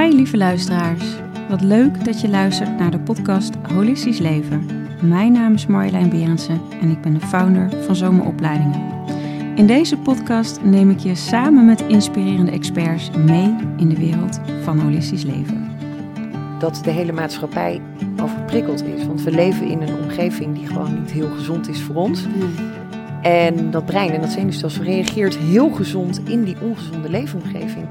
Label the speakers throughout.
Speaker 1: Hi lieve luisteraars. Wat leuk dat je luistert naar de podcast Holistisch Leven. Mijn naam is Marjolein Berendsen en ik ben de founder van Zomeropleidingen. In deze podcast neem ik je samen met inspirerende experts mee in de wereld van holistisch leven.
Speaker 2: dat de hele maatschappij overprikkeld is. Want we leven in een omgeving die gewoon niet heel gezond is voor ons. En dat brein en dat zenuwstelsel reageert heel gezond in die ongezonde leefomgeving.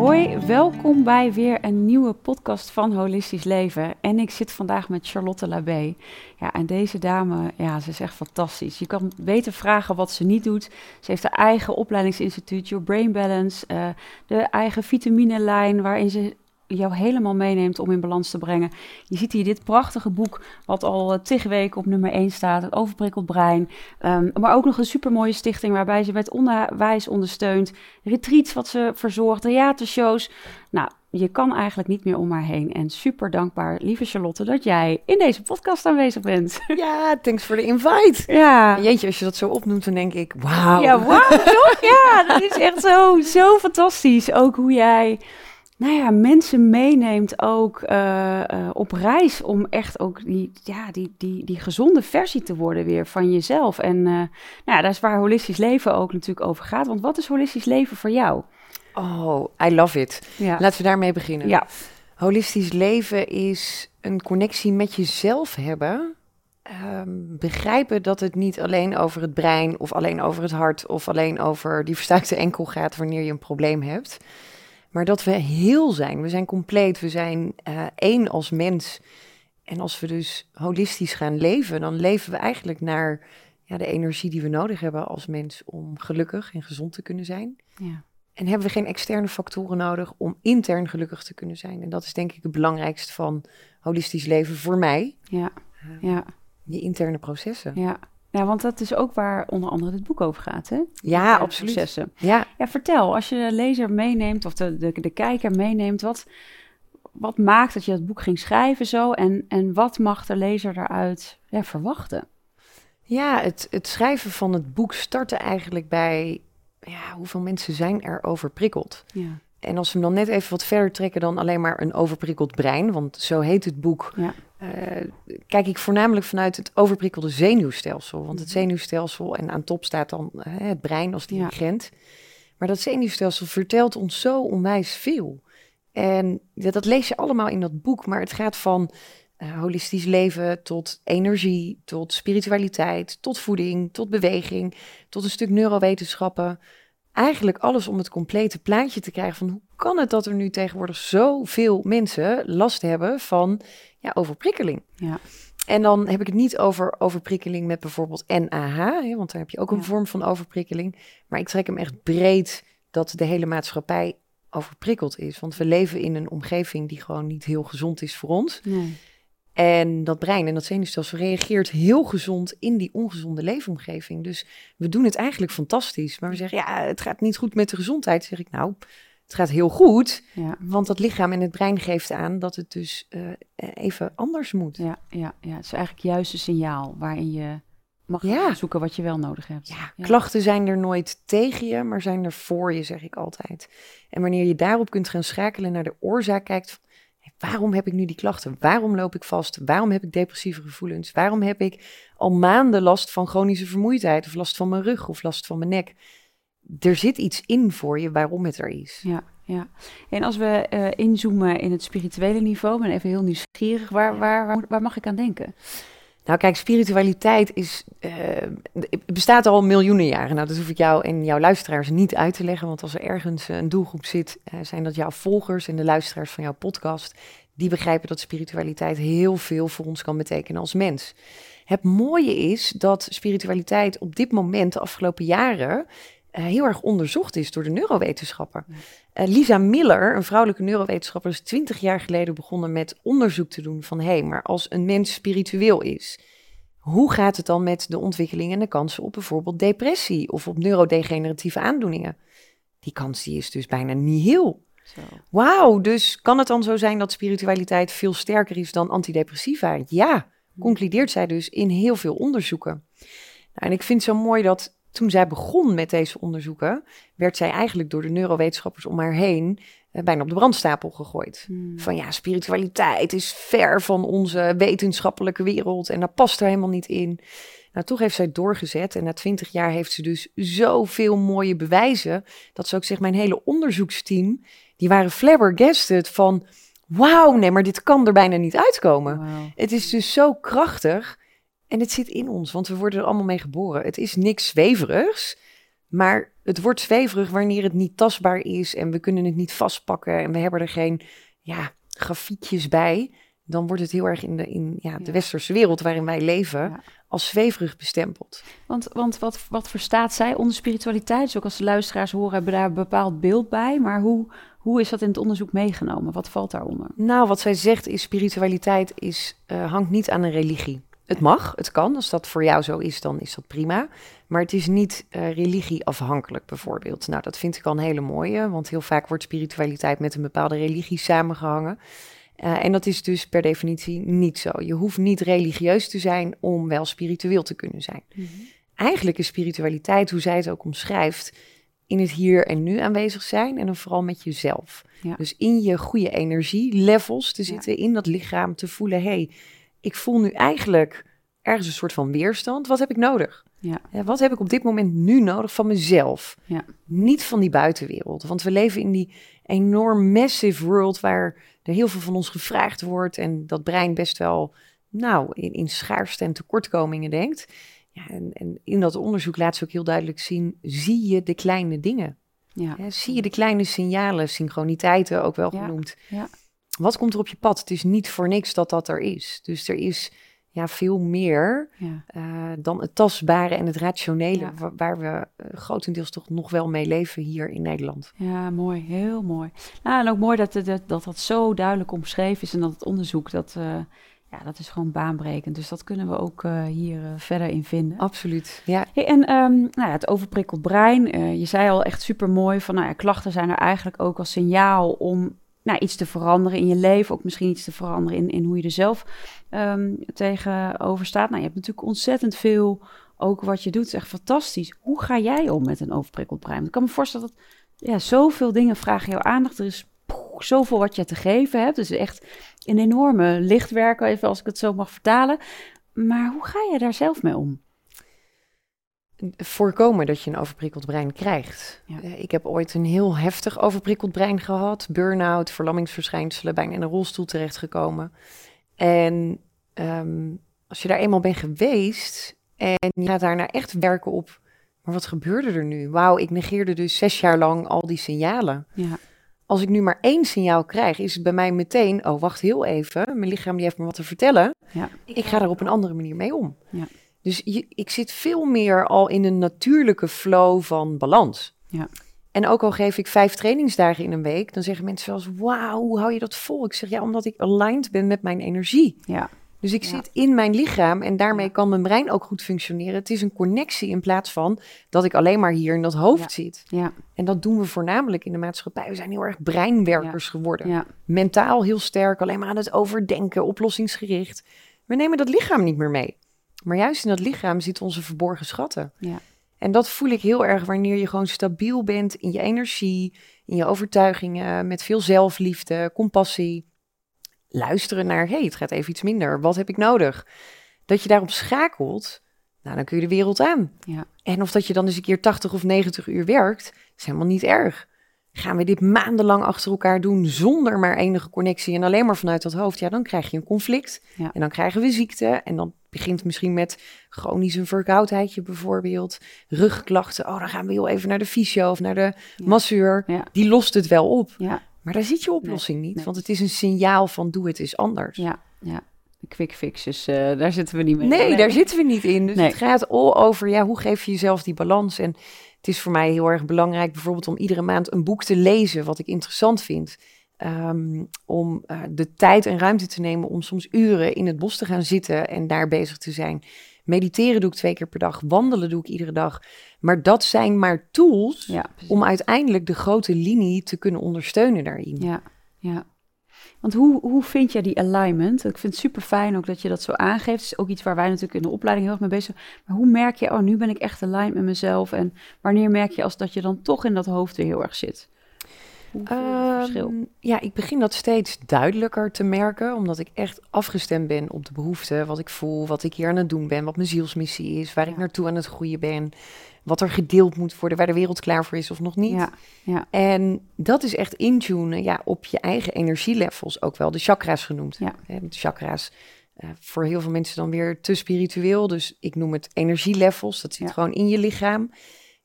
Speaker 1: Hoi, welkom bij weer een nieuwe podcast van Holistisch Leven. En ik zit vandaag met Charlotte Labé. Ja, en deze dame, ja, ze is echt fantastisch. Je kan beter vragen wat ze niet doet. Ze heeft haar eigen opleidingsinstituut, Your Brain Balance, eh, de eigen vitaminelijn, waarin ze jou helemaal meeneemt om in balans te brengen. Je ziet hier dit prachtige boek, wat al uh, tig weken op nummer 1 staat, het Overprikkeld Brein. Um, maar ook nog een supermooie stichting waarbij ze met onderwijs ondersteunt. Retreats wat ze verzorgt, theatershows. Nou, je kan eigenlijk niet meer om haar heen. En super dankbaar, lieve Charlotte, dat jij in deze podcast aanwezig bent.
Speaker 2: Ja, thanks voor de invite.
Speaker 1: Ja,
Speaker 2: Jeetje, als je dat zo opnoemt, dan denk ik, wauw.
Speaker 1: ja wauw, toch? Ja, dat is echt zo, zo fantastisch. Ook hoe jij nou ja, mensen meeneemt ook eh, eh, op reis om echt ook die, ja, die, die, die gezonde versie te worden weer van jezelf. En eh, nou ja, dat is waar holistisch leven ook natuurlijk over gaat. Want wat is holistisch leven voor jou?
Speaker 2: Oh, I love it.
Speaker 1: Ja,
Speaker 2: Laten we daarmee beginnen.
Speaker 1: ja.
Speaker 2: Holistisch leven is een connectie met jezelf hebben. Ehm, begrijpen dat het niet alleen over het brein of alleen over het hart of alleen over die verstuikte enkel gaat wanneer je een probleem hebt. Maar dat we heel zijn. We zijn compleet. We zijn eh, één als mens. En als we dus holistisch gaan leven, dan leven we eigenlijk naar ja, de energie die we nodig hebben als mens om gelukkig en gezond te kunnen zijn.
Speaker 1: ja.
Speaker 2: En hebben we geen externe factoren nodig om intern gelukkig te kunnen zijn. En dat is denk ik het belangrijkste van holistisch leven voor mij.
Speaker 1: ja, ja,
Speaker 2: Je interne processen.
Speaker 1: ja. Ja, want dat is ook waar onder andere dit boek over gaat, hè?
Speaker 2: Ja, absoluut.
Speaker 1: Processen.
Speaker 2: Ja,
Speaker 1: Ja, vertel, als je de lezer meeneemt of de, de, de kijker meeneemt, wat, wat maakt dat je dat boek ging schrijven zo en, en wat mag de lezer daaruit ja, verwachten?
Speaker 2: ja het, het schrijven van het boek startte eigenlijk bij ja, hoeveel mensen zijn er overprikkeld.
Speaker 1: Ja,
Speaker 2: En als we hem dan net even wat verder trekken dan alleen maar een overprikkeld brein, want zo heet het boek,
Speaker 1: ja,
Speaker 2: eh, kijk ik voornamelijk vanuit het overprikkelde zenuwstelsel. Want het
Speaker 1: Mhm.
Speaker 2: zenuwstelsel, en aan top staat dan eh, het brein als
Speaker 1: Ja.
Speaker 2: dirigent. Maar dat zenuwstelsel vertelt ons zo onwijs veel. En dat, dat lees je allemaal in dat boek, maar het gaat van eh, holistisch leven tot energie, tot spiritualiteit, tot voeding, tot beweging, tot een stuk neurowetenschappen. Eigenlijk alles om het complete plaatje te krijgen van hoe kan het dat er nu tegenwoordig zoveel mensen last hebben van ja, overprikkeling.
Speaker 1: ja,
Speaker 2: En dan heb ik het niet over overprikkeling met bijvoorbeeld NAH, hè, want daar heb je ook een
Speaker 1: Ja.
Speaker 2: vorm van overprikkeling. Maar ik trek hem echt breed dat de hele maatschappij overprikkeld is. Want we leven in een omgeving die gewoon niet heel gezond is voor ons.
Speaker 1: nee,
Speaker 2: En dat brein en dat zenuwstelsel reageert heel gezond in die ongezonde leefomgeving. Dus we doen het eigenlijk fantastisch. Maar we zeggen, ja, het gaat niet goed met de gezondheid. zeg ik, nou, het gaat heel goed.
Speaker 1: ja,
Speaker 2: Want dat lichaam en het brein geeft aan dat het dus eh, even anders moet.
Speaker 1: ja, ja, ja. Het is eigenlijk juist een signaal waarin je mag
Speaker 2: Ja.
Speaker 1: zoeken wat je wel nodig hebt.
Speaker 2: Ja,
Speaker 1: Ja.
Speaker 2: klachten zijn er nooit tegen je, maar zijn er voor je, zeg ik altijd. En wanneer je daarop kunt gaan schakelen naar de oorzaak, kijkt waarom heb ik nu die klachten? Waarom loop ik vast? Waarom heb ik depressieve gevoelens? Waarom heb ik al maanden last van chronische vermoeidheid of last van mijn rug of last van mijn nek? Er zit iets in voor je waarom het er is.
Speaker 1: Ja, ja. En als we eh, inzoomen in het spirituele niveau, ben even heel nieuwsgierig, waar, waar, waar, waar mag ik aan denken?
Speaker 2: Nou, kijk, spiritualiteit is, eh, bestaat al miljoenen jaren. Nou, dat hoef ik jou en jouw luisteraars niet uit te leggen. Want als er ergens een doelgroep zit, eh, zijn dat jouw volgers en de luisteraars van jouw podcast. Die begrijpen dat spiritualiteit heel veel voor ons kan betekenen als mens. Het mooie is dat spiritualiteit op dit moment, de afgelopen jaren, eh, heel erg onderzocht is door de neurowetenschappen. Eh, Lisa Miller, een vrouwelijke neurowetenschapper, is twintig jaar geleden begonnen met onderzoek te doen van hé, hey, maar als een mens spiritueel is, hoe gaat het dan met de ontwikkeling en de kansen op bijvoorbeeld depressie of op neurodegeneratieve aandoeningen? Die kans die is dus bijna niet heel. Wauw, dus kan het dan zo zijn dat spiritualiteit veel sterker is dan antidepressiva? Ja, concludeert zij dus in heel veel onderzoeken. Nou, en ik vind het zo mooi dat toen zij begon met deze onderzoeken, werd zij eigenlijk door de neurowetenschappers om haar heen eh, bijna op de brandstapel gegooid.
Speaker 1: Hmm.
Speaker 2: Van ja, spiritualiteit is ver van onze wetenschappelijke wereld en daar past er helemaal niet in. Nou, toch heeft zij doorgezet en na twintig jaar heeft ze dus zoveel mooie bewijzen dat ze ook zegt, mijn hele onderzoeksteam, die waren flabbergasted van, wauw, nee, maar dit kan er bijna niet uitkomen. Het is dus zo krachtig en het zit in ons, want we worden er allemaal mee geboren. Het is niks zweverigs, maar het wordt zweverig wanneer het niet tastbaar is en we kunnen het niet vastpakken en we hebben er geen ja, grafiekjes bij. Dan wordt het heel erg in de, in, ja, de
Speaker 1: Ja.
Speaker 2: westerse wereld waarin wij leven
Speaker 1: Ja.
Speaker 2: als zweverig bestempeld.
Speaker 1: Want, want wat, wat verstaat zij onder spiritualiteit? Dus ook als de luisteraars horen, hebben daar een bepaald beeld bij. Maar hoe, hoe is dat in het onderzoek meegenomen? Wat valt daaronder?
Speaker 2: Nou, wat zij zegt is spiritualiteit is, eh, hangt niet aan een religie. Het mag, het kan. Als dat voor jou zo is, dan is dat prima. Maar het is niet eh religieafhankelijk bijvoorbeeld. Nou, dat vind ik al een hele mooie. Want heel vaak wordt spiritualiteit met een bepaalde religie samengehangen. Eh, en dat is dus per definitie niet zo. Je hoeft niet religieus te zijn om wel spiritueel te kunnen zijn. Eigenlijk is spiritualiteit, hoe zij het ook omschrijft, in het hier en nu aanwezig zijn en dan vooral met jezelf.
Speaker 1: Ja.
Speaker 2: Dus in je goede energielevels te
Speaker 1: Ja.
Speaker 2: zitten, in dat lichaam te voelen, hey, ik voel nu eigenlijk ergens een soort van weerstand. Wat heb ik nodig?
Speaker 1: Ja.
Speaker 2: Wat heb ik op dit moment nu nodig van mezelf?
Speaker 1: Ja.
Speaker 2: Niet van die buitenwereld. Want we leven in die enorm massive world waar er heel veel van ons gevraagd wordt en dat brein best wel, nou, in, in schaarste en tekortkomingen denkt. Ja, en, en in dat onderzoek laat ze ook heel duidelijk zien, zie je de kleine dingen?
Speaker 1: Ja.
Speaker 2: Zie je de kleine signalen, synchroniteiten ook wel genoemd.
Speaker 1: ja.
Speaker 2: Wat komt er op je pad? Het is niet voor niks dat dat er is. Dus er is ja, veel meer
Speaker 1: ja.
Speaker 2: eh, dan het tastbare en het rationele,
Speaker 1: Ja.
Speaker 2: waar we eh, grotendeels toch nog wel mee leven hier in Nederland.
Speaker 1: Ja, mooi. Heel mooi. Nou, en ook mooi dat, dat, dat dat zo duidelijk omschreven is en dat het onderzoek, dat, eh, ja, dat is gewoon baanbrekend. Dus dat kunnen we ook hier verder in vinden.
Speaker 2: Absoluut. Ja,
Speaker 1: Hey, en ehm, nou ja, het overprikkeld brein, je zei al echt super mooi van nou ja, klachten zijn er eigenlijk ook als signaal om nou, iets te veranderen in je leven, ook misschien iets te veranderen in, in hoe je er zelf ehm, tegenover staat. Nou, je hebt natuurlijk ontzettend veel, ook wat je doet, is echt fantastisch. Hoe ga jij om met een overprikkeld brein? Ik kan me voorstellen dat ja, zoveel dingen vragen jouw aandacht. Er is zoveel wat je te geven hebt. Dus echt een enorme lichtwerker, even als ik het zo mag vertalen. Maar hoe ga je daar zelf mee om?
Speaker 2: Voorkomen dat je een overprikkeld brein krijgt.
Speaker 1: Ja.
Speaker 2: Eh, ik heb ooit een heel heftig overprikkeld brein gehad. Burn-out, verlammingsverschijnselen, bijna in een rolstoel terechtgekomen. En ehm, als je daar eenmaal bent geweest en je gaat daarna echt werken op... Maar wat gebeurde er nu? Wauw, ik negeerde dus zes jaar lang al die signalen.
Speaker 1: Ja,
Speaker 2: Als ik nu maar één signaal krijg, is het bij mij meteen... Oh, wacht heel even. Mijn lichaam die heeft me wat te vertellen.
Speaker 1: ja,
Speaker 2: Ik ga er op een andere manier mee om.
Speaker 1: Ja.
Speaker 2: Dus je, ik zit veel meer al in een natuurlijke flow van balans.
Speaker 1: Ja.
Speaker 2: En ook al geef ik vijf trainingsdagen in een week, dan zeggen mensen eens, wauw, hoe hou je dat vol? Ik zeg, ja, omdat ik aligned ben met mijn energie.
Speaker 1: ja.
Speaker 2: Dus ik
Speaker 1: Ja.
Speaker 2: zit in mijn lichaam en daarmee
Speaker 1: Ja.
Speaker 2: kan mijn brein ook goed functioneren. Het is een connectie in plaats van dat ik alleen maar hier in dat hoofd
Speaker 1: Ja.
Speaker 2: zit.
Speaker 1: ja.
Speaker 2: En dat doen we voornamelijk in de maatschappij. We zijn heel erg breinwerkers geworden mentaal heel sterk, alleen maar aan het overdenken, oplossingsgericht. We nemen dat lichaam niet meer mee. Maar juist in dat lichaam zitten onze verborgen schatten.
Speaker 1: Ja.
Speaker 2: En dat voel ik heel erg wanneer je gewoon stabiel bent in je energie, in je overtuigingen, met veel zelfliefde, compassie. Luisteren naar, hé, hey, het gaat even iets minder, wat heb ik nodig? Dat je daarop schakelt, nou, dan kun je de wereld aan.
Speaker 1: Ja.
Speaker 2: En of dat je dan eens een keer 80 of 90 uur werkt, is helemaal niet erg. Gaan we dit maandenlang achter elkaar doen zonder maar enige connectie en alleen maar vanuit dat hoofd, ja, dan krijg je een conflict.
Speaker 1: Ja.
Speaker 2: En dan krijgen we ziekte. En dan begint misschien met chronische verkoudheidje bijvoorbeeld. Rugklachten. Oh, dan gaan we heel even naar de fysio of naar de
Speaker 1: Ja.
Speaker 2: masseur.
Speaker 1: Ja.
Speaker 2: Die lost het wel op.
Speaker 1: ja,
Speaker 2: Maar daar zit je oplossing niet.
Speaker 1: nee.
Speaker 2: Want het is een signaal van doe het eens anders.
Speaker 1: ja, ja. De quick fixes, eh, daar zitten we niet mee.
Speaker 2: Nee, daar zitten we niet in. Dus
Speaker 1: Nee.
Speaker 2: het gaat all over, ja, hoe geef je jezelf die balans? En het is voor mij heel erg belangrijk bijvoorbeeld om iedere maand een boek te lezen wat ik interessant vind. Ehm, om eh, de tijd en ruimte te nemen om soms uren in het bos te gaan zitten en daar bezig te zijn. Mediteren doe ik twee keer per dag, wandelen doe ik iedere dag. Maar dat zijn maar tools
Speaker 1: Ja,
Speaker 2: om uiteindelijk de grote linie te kunnen ondersteunen daarin.
Speaker 1: ja, ja. Want hoe, hoe vind jij die alignment? Ik vind het super fijn ook dat je dat zo aangeeft. Het is ook iets waar wij natuurlijk in de opleiding heel erg mee bezig zijn. Maar hoe merk je, oh, nu ben ik echt aligned met mezelf? En wanneer merk je als dat je dan toch in dat hoofd weer heel erg zit? Hoe voel je het verschil?
Speaker 2: Ehm, ja, ik begin dat steeds duidelijker te merken, omdat ik echt afgestemd ben op de behoeften, wat ik voel, wat ik hier aan het doen ben, wat mijn zielsmissie is, waar ik naartoe aan het groeien ben, wat er gedeeld moet worden, waar de wereld klaar voor is of nog niet.
Speaker 1: Ja, ja,
Speaker 2: En dat is echt intunen ja, op je eigen energielevels, ook wel de chakra's genoemd.
Speaker 1: Ja.
Speaker 2: Hè, De chakra's, eh, voor heel veel mensen dan weer te spiritueel, dus ik noem het energielevels. Dat zit gewoon in je lichaam.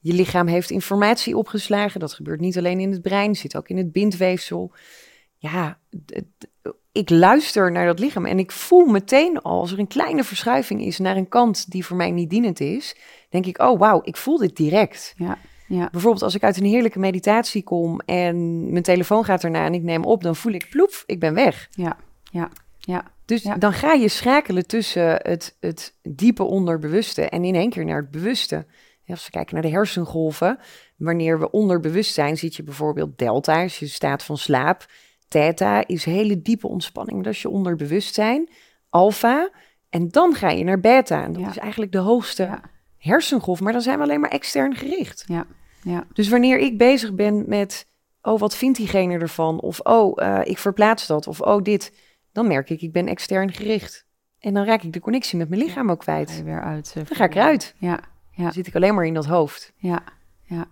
Speaker 2: Je lichaam heeft informatie opgeslagen. Dat gebeurt niet alleen in het brein, zit ook in het bindweefsel. Ja, ik luister naar dat lichaam en ik voel meteen al, als er een kleine verschuiving is naar een kant die voor mij niet dienend is, denk ik, oh wauw, ik voel dit direct.
Speaker 1: ja, ja,
Speaker 2: Bijvoorbeeld als ik uit een heerlijke meditatie kom en mijn telefoon gaat erna en ik neem op, dan voel ik ploef, ik ben weg.
Speaker 1: ja, ja, ja,
Speaker 2: Dus
Speaker 1: Ja.
Speaker 2: dan ga je schakelen tussen het, het diepe onderbewuste en in één keer naar het bewuste. Als we kijken naar de hersengolven, wanneer we onderbewust zijn, ziet je bijvoorbeeld delta, is je staat van slaap. Theta is hele diepe ontspanning, dat is je onderbewustzijn. Alpha, en dan ga je naar beta. En dat
Speaker 1: Ja.
Speaker 2: is eigenlijk de hoogste
Speaker 1: Ja.
Speaker 2: hersengolf, maar dan zijn we alleen maar extern gericht.
Speaker 1: ja, ja,
Speaker 2: Dus wanneer ik bezig ben met, oh, wat vindt diegene ervan? Of, oh, eh, ik verplaats dat. Of, oh, dit. Dan merk ik, ik ben extern gericht. En dan raak ik de connectie met mijn lichaam ook
Speaker 1: Ga
Speaker 2: kwijt.
Speaker 1: je weer uit. eh,
Speaker 2: Dan ga ik eruit.
Speaker 1: Ja, ja.
Speaker 2: Dan zit ik alleen maar in dat hoofd.
Speaker 1: Ja, ja.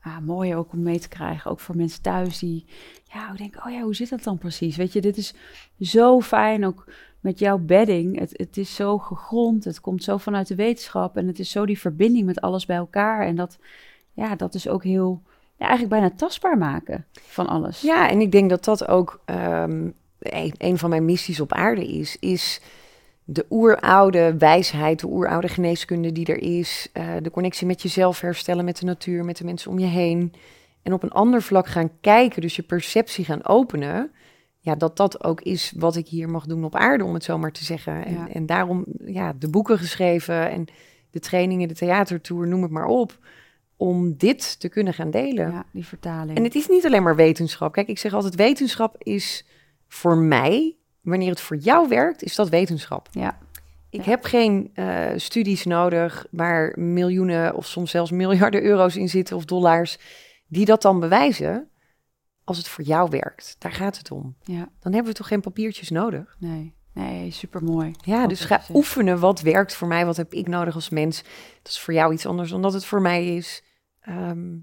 Speaker 1: Ah, mooi ook om mee te krijgen. Ook voor mensen thuis die ja, denken, oh ja, hoe zit dat dan precies? Weet je, dit is zo fijn ook met jouw bedding. Het, het is zo gegrond, het komt zo vanuit de wetenschap en het is zo die verbinding met alles bij elkaar. En dat, ja, dat is ook heel, ja, eigenlijk bijna tastbaar maken van alles.
Speaker 2: Ja, en ik denk dat dat ook ehm, een, een van mijn missies op aarde is. Is de oeroude wijsheid, de oeroude geneeskunde die er is. eh, de connectie met jezelf herstellen, met de natuur, met de mensen om je heen. En op een ander vlak gaan kijken, dus je perceptie gaan openen. Ja, dat dat ook is wat ik hier mag doen op aarde, om het zo maar te zeggen. En,
Speaker 1: Ja.
Speaker 2: en daarom ja, de boeken geschreven en de trainingen, de theatertour, noem het maar op. Om dit te kunnen gaan delen.
Speaker 1: Ja, die vertaling.
Speaker 2: En het is niet alleen maar wetenschap. Kijk, ik zeg altijd: wetenschap is voor mij, wanneer het voor jou werkt, is dat wetenschap.
Speaker 1: ja,
Speaker 2: Ik
Speaker 1: Ja.
Speaker 2: heb geen eh, studies nodig waar miljoenen of soms zelfs miljarden euro's in zitten of dollars, die dat dan bewijzen. Als het voor jou werkt, daar gaat het om.
Speaker 1: ja,
Speaker 2: Dan hebben we toch geen papiertjes nodig?
Speaker 1: nee, nee, supermooi.
Speaker 2: Ja, dus ga oefenen wat werkt voor mij, wat heb ik nodig als mens. Dat is voor jou iets anders dan dat het voor mij is. Ehm,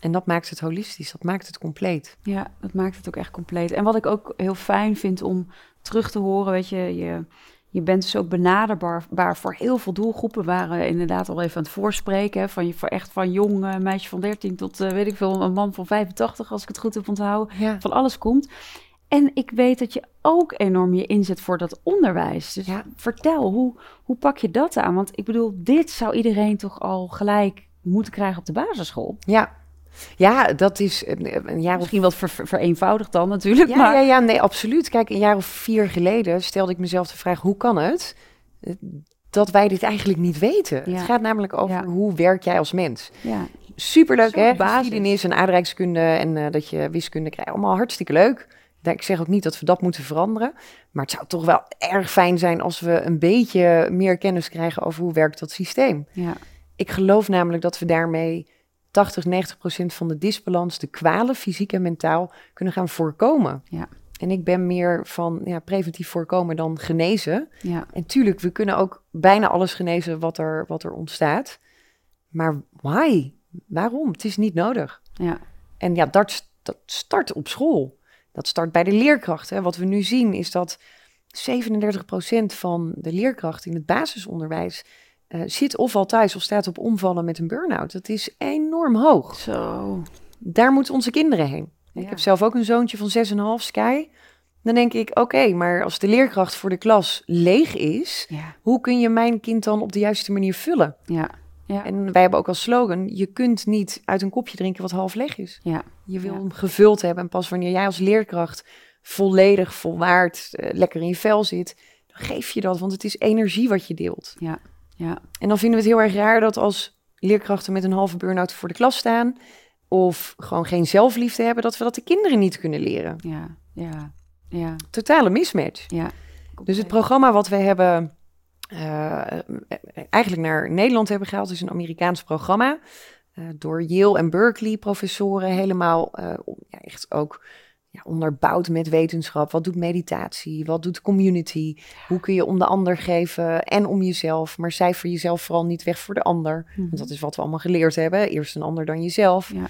Speaker 2: en dat maakt het holistisch, dat maakt het compleet.
Speaker 1: Ja, dat maakt het ook echt compleet. En wat ik ook heel fijn vind om terug te horen, weet je, je, je bent dus ook benaderbaar baar voor heel veel doelgroepen. We waren inderdaad al even aan het voorspreken, hè, van je voor echt van jong eh, meisje van 13 tot eh, weet ik veel, een man van 85, als ik het goed heb onthouden.
Speaker 2: Ja.
Speaker 1: Van alles komt. En ik weet dat je ook enorm je inzet voor dat onderwijs. Dus
Speaker 2: Ja.
Speaker 1: vertel, hoe, hoe pak je dat aan? Want ik bedoel, dit zou iedereen toch al gelijk moeten krijgen op de basisschool.
Speaker 2: Ja, ja dat is een, een jaar of
Speaker 1: Misschien wat ver, ver- vereenvoudigd dan natuurlijk,
Speaker 2: Ja,
Speaker 1: maar...
Speaker 2: ja, ja, nee, absoluut. Kijk, een jaar of vier geleden stelde ik mezelf de vraag: hoe kan het eh, dat wij dit eigenlijk niet weten?
Speaker 1: Ja.
Speaker 2: Het gaat namelijk over
Speaker 1: Ja.
Speaker 2: hoe werk jij als mens.
Speaker 1: ja.
Speaker 2: Superleuk, hè? Geschiedenis en aardrijkskunde en eh, dat je wiskunde krijgt. Allemaal hartstikke leuk. Ik zeg ook niet dat we dat moeten veranderen. Maar het zou toch wel erg fijn zijn als we een beetje meer kennis krijgen over hoe werkt dat systeem.
Speaker 1: Ja,
Speaker 2: Ik geloof namelijk dat we daarmee 80, 90 procent van de disbalans, de kwalen, fysiek en mentaal, kunnen gaan voorkomen.
Speaker 1: Ja.
Speaker 2: En ik ben meer van ja, preventief voorkomen dan genezen.
Speaker 1: ja,
Speaker 2: En tuurlijk, we kunnen ook bijna alles genezen wat er, wat er ontstaat. Maar why? Waarom? Het is niet nodig.
Speaker 1: ja,
Speaker 2: En ja, dat, dat start op school. Dat start bij de leerkrachten. Wat we nu zien is dat 37% van de leerkrachten in het basisonderwijs eh, zit of al thuis of staat op omvallen met een burn-out. Dat is enorm hoog.
Speaker 1: zo.
Speaker 2: Daar moeten onze kinderen heen. Ik heb zelf ook een zoontje van 6,5 Sky. Dan denk ik, oké, maar als de leerkracht voor de klas leeg is,
Speaker 1: Ja,
Speaker 2: hoe kun je mijn kind dan op de juiste manier vullen?
Speaker 1: ja, ja,
Speaker 2: En wij hebben ook als slogan, je kunt niet uit een kopje drinken wat half leeg is.
Speaker 1: ja,
Speaker 2: Je wil hem gevuld hebben. En pas wanneer jij als leerkracht volledig, volwaard, eh, lekker in je vel zit, dan geef je dat, want het is energie wat je deelt.
Speaker 1: ja, ja,
Speaker 2: En dan vinden we het heel erg raar dat als leerkrachten met een halve burn-out voor de klas staan, of gewoon geen zelfliefde hebben, dat we dat de kinderen niet kunnen leren.
Speaker 1: ja, ja. Ja,
Speaker 2: Totale mismatch.
Speaker 1: ja.
Speaker 2: Dus het programma wat we hebben eh, eigenlijk naar Nederland hebben gehaald, is een Amerikaans programma. eh, door Yale en Berkeley professoren helemaal eh, ja, echt ook ja, onderbouwd met wetenschap. Wat doet meditatie? Wat doet community? Hoe kun je om de ander geven en om jezelf? Maar cijfer jezelf vooral niet weg voor de ander.
Speaker 1: Mhm.
Speaker 2: Want dat is wat we allemaal geleerd hebben. Eerst een ander dan jezelf.
Speaker 1: Ja.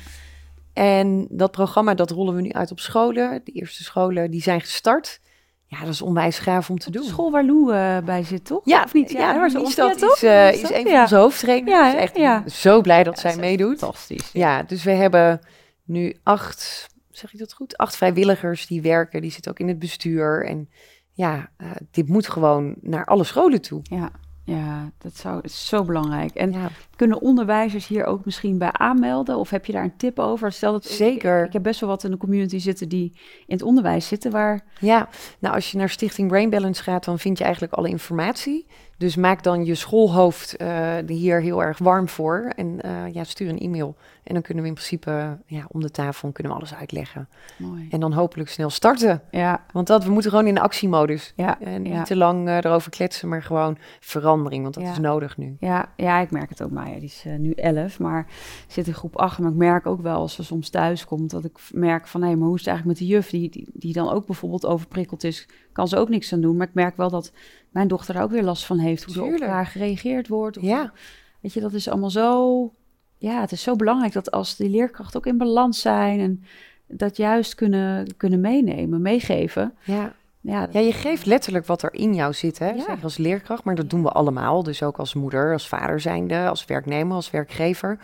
Speaker 2: En dat programma, dat rollen we nu uit op scholen. De eerste scholen, die zijn gestart. Ja, dat is onwijs gaaf om te doen.
Speaker 1: school waar Lou eh, bij zit, toch?
Speaker 2: Ja,
Speaker 1: of niet?
Speaker 2: Ja,
Speaker 1: waar ze ons-
Speaker 2: dat
Speaker 1: ja, toch?
Speaker 2: is, eh,
Speaker 1: Is
Speaker 2: is een van
Speaker 1: Ja.
Speaker 2: onze hoofdtrainers.
Speaker 1: Ja,
Speaker 2: Ja, echt
Speaker 1: Ja.
Speaker 2: zo blij dat
Speaker 1: Ja,
Speaker 2: zij
Speaker 1: is
Speaker 2: meedoet.
Speaker 1: Fantastisch.
Speaker 2: Ja, dus we hebben nu acht, zeg ik dat goed? Acht vrijwilligers die werken. Die zitten ook in het bestuur. En ja, eh, dit moet gewoon naar alle scholen toe.
Speaker 1: Ja, ja, dat zou, is zo belangrijk. En
Speaker 2: Ja,
Speaker 1: kunnen onderwijzers hier ook misschien bij aanmelden? Of heb je daar een tip over? Stel dat
Speaker 2: Zeker.
Speaker 1: Ik, ik heb best wel wat in de community zitten die in het onderwijs zitten, waar
Speaker 2: ja, nou als je naar Stichting Brain Balance gaat, dan vind je eigenlijk alle informatie. Dus maak dan je schoolhoofd eh, hier heel erg warm voor. En eh, ja, stuur een e-mail. En dan kunnen we in principe ja, om de tafel kunnen we alles uitleggen.
Speaker 1: mooi.
Speaker 2: En dan hopelijk snel starten.
Speaker 1: Ja,
Speaker 2: Want dat, we moeten gewoon in de actiemodus.
Speaker 1: ja,
Speaker 2: En niet
Speaker 1: ja.
Speaker 2: te lang eh, erover kletsen, maar gewoon verandering. Want dat
Speaker 1: Ja.
Speaker 2: is nodig nu.
Speaker 1: Ja, ja, ik merk het ook. Maya, die is nu 11, maar zit in groep 8. Maar ik merk ook wel als ze soms thuis komt, dat ik merk van... hé, maar hoe is het eigenlijk met de juf die, die, die dan ook bijvoorbeeld overprikkeld is? Kan ze ook niks aan doen. Maar ik merk wel dat mijn dochter daar ook weer last van heeft. Hoe er op
Speaker 2: Tuurlijk.
Speaker 1: haar gereageerd wordt. Of
Speaker 2: Ja,
Speaker 1: Weet je, dat is allemaal zo... Ja, het is zo belangrijk dat als die leerkrachten ook in balans zijn... en dat juist kunnen, kunnen meenemen, meegeven.
Speaker 2: ja.
Speaker 1: Ja,
Speaker 2: ja, je geeft letterlijk wat er in jou zit, hè?
Speaker 1: Ja.
Speaker 2: Als leerkracht, maar dat doen we allemaal. Dus ook als moeder, als vader zijnde, als werknemer, als werkgever.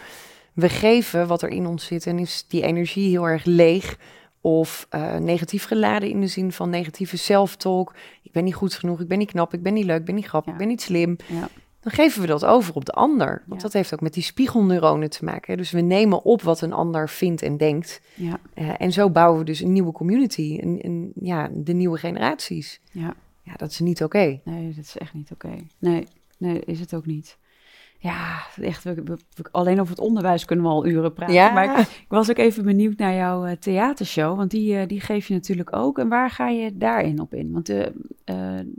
Speaker 2: We geven wat er in ons zit en is die energie heel erg leeg of eh, negatief geladen in de zin van negatieve self-talk. Ik ben niet goed genoeg, ik ben niet knap, ik ben niet leuk, ik ben niet grappig,
Speaker 1: Ja.
Speaker 2: ik ben niet slim.
Speaker 1: ja,
Speaker 2: dan geven we dat over op de ander. Want dat heeft ook met die spiegelneuronen te maken. hè. Dus we nemen op wat een ander vindt en denkt.
Speaker 1: ja,
Speaker 2: Eh, en zo bouwen we dus een nieuwe community. Een, een, ja, de nieuwe generaties.
Speaker 1: ja.
Speaker 2: Ja, dat is niet oké.
Speaker 1: Nee, dat is echt niet oké. Nee, nee, is het ook niet. Ja, echt, we, alleen over het onderwijs kunnen we al uren praten.
Speaker 2: Ja.
Speaker 1: Maar ik, ik was ook even benieuwd naar jouw eh, theatershow, want die, eh, die geef je natuurlijk ook. En waar ga je daarin op in? Want eh,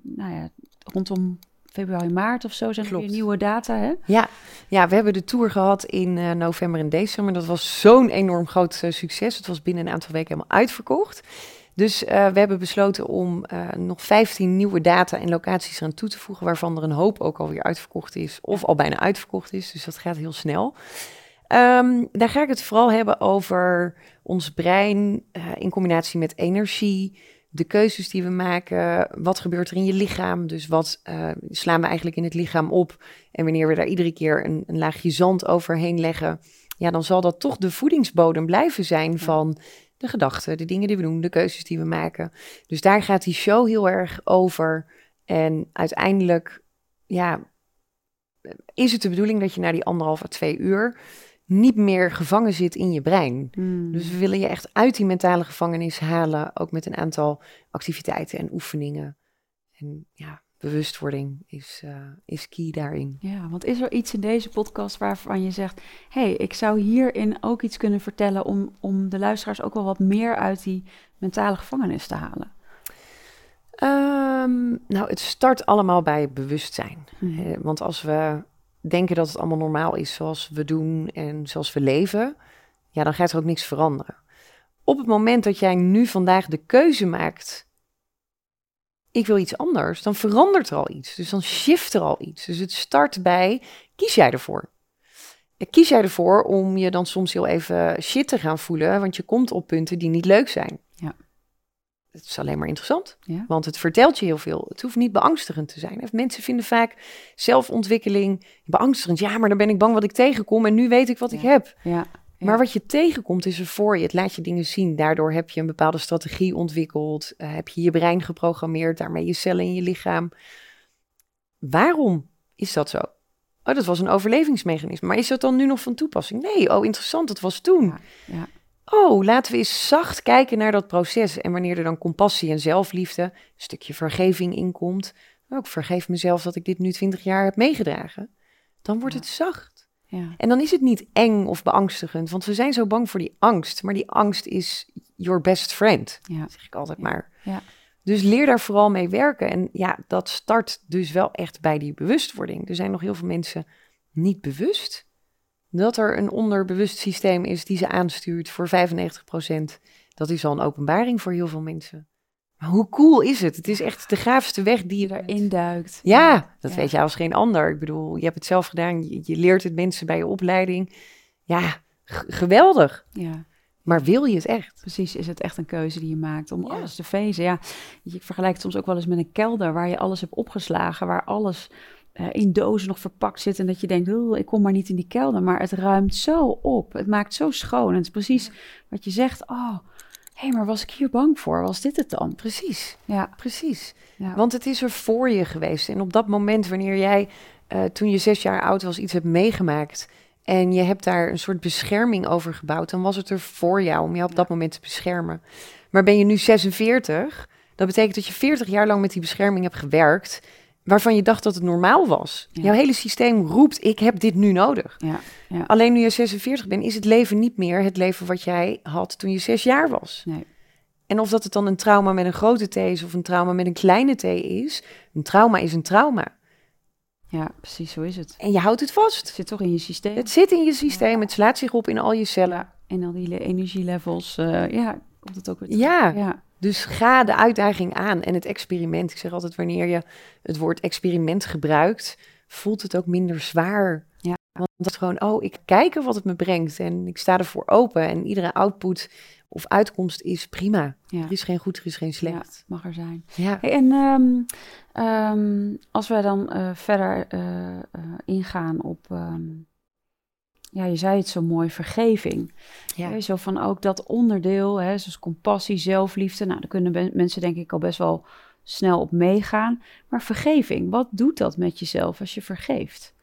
Speaker 1: nou ja, rondom februari, maart of zo zijn er weer nieuwe data, hè?
Speaker 2: Ja, ja, we hebben de tour gehad in november en december. Dat was zo'n enorm groot succes. Het was binnen een aantal weken helemaal uitverkocht. Dus eh, we hebben besloten om eh, nog 15 nieuwe data en locaties eraan toe te voegen, waarvan er een hoop ook alweer uitverkocht is, of al bijna uitverkocht is. Dus dat gaat heel snel. Ehm, daar ga ik het vooral hebben over ons brein eh, in combinatie met energie, de keuzes die we maken, wat gebeurt er in je lichaam, dus wat slaan we eigenlijk in het lichaam op en wanneer we daar iedere keer een, een laagje zand overheen leggen, ja, dan zal dat toch de voedingsbodem blijven zijn van de gedachten, de dingen die we doen, de keuzes die we maken. Dus daar gaat die show heel erg over. En uiteindelijk, ja, is het de bedoeling dat je na die anderhalf à twee uur niet meer gevangen zit in je brein.
Speaker 1: Hmm.
Speaker 2: Dus we willen je echt uit die mentale gevangenis halen, ook met een aantal activiteiten en oefeningen. En ja, bewustwording is, eh, is key daarin.
Speaker 1: Ja, want is er iets in deze podcast waarvan je zegt: hé, hey, ik zou hierin ook iets kunnen vertellen om, om de luisteraars ook wel wat meer uit die mentale gevangenis te halen?
Speaker 2: Ehm, nou, het start allemaal bij bewustzijn. Eh, want als we denken dat het allemaal normaal is zoals we doen en zoals we leven, ja, dan gaat er ook niks veranderen. Op het moment dat jij nu vandaag de keuze maakt, ik wil iets anders, dan verandert er al iets. Dus dan shift er al iets. Dus het start bij, kies jij ervoor? En kies jij ervoor om je dan soms heel even shit te gaan voelen, want je komt op punten die niet leuk zijn.
Speaker 1: Ja.
Speaker 2: Het is alleen maar interessant.
Speaker 1: Ja.
Speaker 2: Want het vertelt je heel veel. Het hoeft niet beangstigend te zijn. Mensen vinden vaak zelfontwikkeling beangstigend. Ja, maar dan ben ik bang wat ik tegenkom en nu weet ik wat ik heb.
Speaker 1: Ja.
Speaker 2: Maar wat je tegenkomt is er voor je. Het laat je dingen zien. Daardoor heb je een bepaalde strategie ontwikkeld. eh, heb je je brein geprogrammeerd. Daarmee je cellen in je lichaam. Waarom is dat zo? Oh, dat was een overlevingsmechanisme. Maar is dat dan nu nog van toepassing? Nee, oh interessant, dat was toen.
Speaker 1: Ja, ja.
Speaker 2: Oh, laten we eens zacht kijken naar dat proces. En wanneer er dan compassie en zelfliefde, een stukje vergeving inkomt. Oh, ik vergeef mezelf dat ik dit nu 20 jaar heb meegedragen. Dan wordt
Speaker 1: Ja.
Speaker 2: het zacht.
Speaker 1: Ja.
Speaker 2: En dan is het niet eng of beangstigend, want we zijn zo bang voor die angst. Maar die angst is your best friend,
Speaker 1: ja.
Speaker 2: zeg ik altijd maar.
Speaker 1: Ja.
Speaker 2: Dus leer daar vooral mee werken. En ja, dat start dus wel echt bij die bewustwording. Er zijn nog heel veel mensen niet bewust dat er een onderbewust systeem is die ze aanstuurt voor 95%. Dat is al een openbaring voor heel veel mensen. Maar hoe cool is het? Het is echt de gaafste weg die je
Speaker 1: erin duikt.
Speaker 2: Ja, dat weet je als geen ander. Ik bedoel, je hebt het zelf gedaan. Je, je leert het mensen bij je opleiding. Ja, geweldig.
Speaker 1: Ja.
Speaker 2: Maar wil je het echt?
Speaker 1: Precies, is het echt een keuze die je maakt om alles te fezen? Ja, je vergelijkt soms ook wel eens met een kelder waar je alles hebt opgeslagen, waar alles uh, in dozen nog verpakt zit en dat je denkt, ik kom maar niet in die kelder, maar het ruimt zo op, het maakt zo schoon. En het is precies wat je zegt, oh, hé, hey, maar was ik hier bang voor? Was dit het dan?
Speaker 2: Precies, ja, precies. Ja. Want het is er voor je geweest. En op dat moment, wanneer jij uh, toen je zes jaar oud was iets hebt meegemaakt en je hebt daar een soort bescherming over gebouwd, dan was het er voor jou om je op dat moment te beschermen. Maar ben je nu 46, dat betekent dat je 40 jaar lang met die bescherming hebt gewerkt, waarvan je dacht dat het normaal was. Jouw hele systeem roept, ik heb dit nu nodig. Ja. Ja. Alleen nu je 46 bent, is het leven niet meer het leven wat jij had toen je zes jaar was. Nee. En of dat het dan een trauma met een grote T is of een trauma met een kleine T is, een trauma is een trauma.
Speaker 1: Ja, precies zo is het.
Speaker 2: En je houdt het vast. Het
Speaker 1: zit toch in je systeem?
Speaker 2: Het zit in je systeem. Het slaat zich op in al je cellen.
Speaker 1: En al die energielevels. Uh, ja, komt het ook weer
Speaker 2: terug. Ja. Dus ga de uitdaging aan en het experiment. Ik zeg altijd, wanneer je het woord experiment gebruikt, voelt het ook minder zwaar. Ja. Want het is gewoon, oh, ik kijk wat het me brengt en ik sta ervoor open. En iedere output of uitkomst is prima. Ja. Er is geen goed, er is geen slecht.
Speaker 1: Ja, mag er zijn. Ja. en um, um, als wij dan uh, verder uh, uh, ingaan op, um, ja, je zei het zo mooi, vergeving. Ja. zo van ook dat onderdeel, hè, zoals compassie, zelfliefde. Nou, daar kunnen mensen denk ik al best wel snel op meegaan. Maar vergeving, wat doet dat met jezelf als je vergeeft?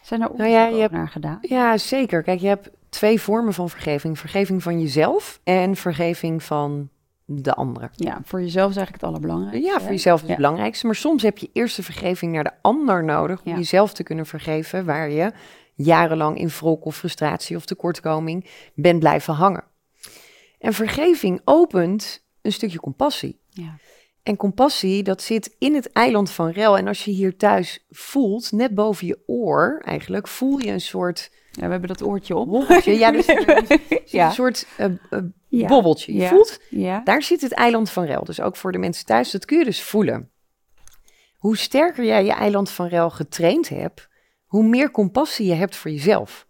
Speaker 1: Zijn er onderzoeken nou ja, je hebt, naar gedaan?
Speaker 2: Ja, zeker. Kijk, je hebt twee vormen van vergeving. Vergeving van jezelf en vergeving van de anderen.
Speaker 1: Ja, voor jezelf is eigenlijk het allerbelangrijkste.
Speaker 2: Ja, voor jezelf is het belangrijkste. Maar soms heb je eerst de vergeving naar de ander nodig om jezelf te kunnen vergeven, waar je jarenlang in wrok of frustratie of tekortkoming bent blijven hangen. En vergeving opent een stukje compassie. Ja. En compassie, dat zit in het eiland van Rel. En als je hier thuis voelt, net boven je oor eigenlijk, voel je een soort
Speaker 1: ja, we hebben dat oortje op.
Speaker 2: Bobbeltje, ja, dus, ja. een soort uh, bobbeltje. Je voelt, daar zit het eiland van Rel. Dus ook voor de mensen thuis, dat kun je dus voelen. Hoe sterker jij je eiland van Rel getraind hebt, hoe meer compassie je hebt voor jezelf.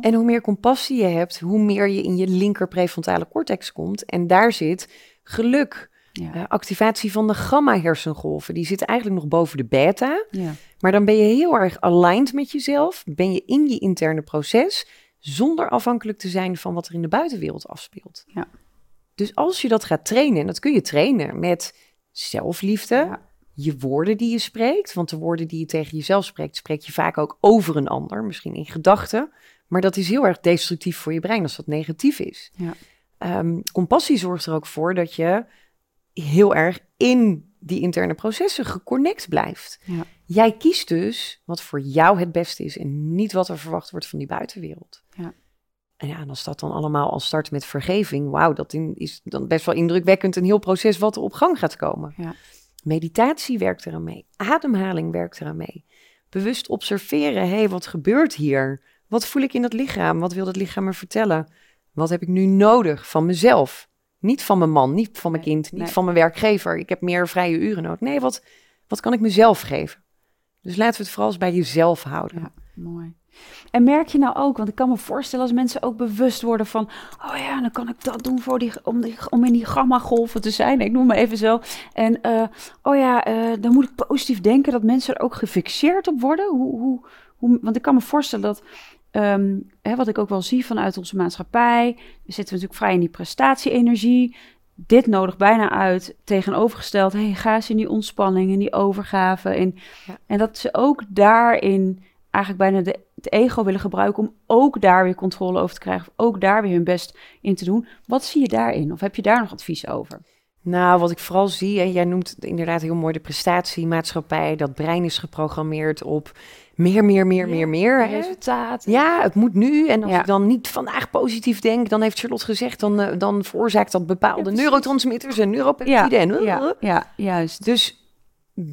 Speaker 2: En hoe meer compassie je hebt, hoe meer je in je linker prefrontale cortex komt. En daar zit geluk, ja. Uh, activatie van de gamma-hersengolven, die zitten eigenlijk nog boven de beta. Ja. Maar dan ben je heel erg aligned met jezelf. Ben je in je interne proces, zonder afhankelijk te zijn van wat er in de buitenwereld afspeelt. Ja. Dus als je dat gaat trainen, en dat kun je trainen met zelfliefde, je woorden die je spreekt. Want de woorden die je tegen jezelf spreekt, spreek je vaak ook over een ander, misschien in gedachten. Maar dat is heel erg destructief voor je brein als dat negatief is. Ja. Um, compassie zorgt er ook voor dat je heel erg in die interne processen geconnect blijft. Ja. Jij kiest dus wat voor jou het beste is en niet wat er verwacht wordt van die buitenwereld. Ja. En ja, en als dat dan allemaal al start met vergeving, wauw, dat is dan best wel indrukwekkend een heel proces wat er op gang gaat komen. Ja. Meditatie werkt eraan mee, ademhaling werkt eraan mee. Bewust observeren, hé, hey, wat gebeurt hier? Wat voel ik in dat lichaam? Wat wil dat lichaam me vertellen? Wat heb ik nu nodig van mezelf? Niet van mijn man, niet van mijn kind, niet van mijn werkgever. Ik heb meer vrije uren nodig. Nee, wat, wat kan ik mezelf geven? Dus laten we het vooral eens bij jezelf houden.
Speaker 1: Ja, mooi. En merk je nou ook, want ik kan me voorstellen als mensen ook bewust worden van, oh ja, dan kan ik dat doen voor die, om, die, om in die gamma-golven te zijn. Ik noem me even zo. En uh, oh ja, uh, dan moet ik positief denken dat mensen er ook gefixeerd op worden. Hoe, hoe, hoe, want ik kan me voorstellen dat Ehm, hè, wat ik ook wel zie vanuit onze maatschappij, we zitten natuurlijk vrij in die prestatie-energie. Dit nodigt bijna uit tegenovergesteld. Hey, ga eens in die ontspanning, in die overgave. En dat ze ook daarin eigenlijk bijna de, het ego willen gebruiken om ook daar weer controle over te krijgen. Of ook daar weer hun best in te doen. Wat zie je daarin? Of heb je daar nog advies over?
Speaker 2: Nou, wat ik vooral zie, en jij noemt inderdaad heel mooi de prestatiemaatschappij. Dat brein is geprogrammeerd op meer, meer, meer,
Speaker 1: Ja,
Speaker 2: meer, meer.
Speaker 1: Resultaat.
Speaker 2: Ja, het moet nu. En als
Speaker 1: Ja.
Speaker 2: ik dan niet vandaag positief denk, dan heeft Charlotte gezegd, dan, eh, dan veroorzaakt dat bepaalde neurotransmitters en neuropeptiden. en, uh,
Speaker 1: ja, ja, juist.
Speaker 2: Dus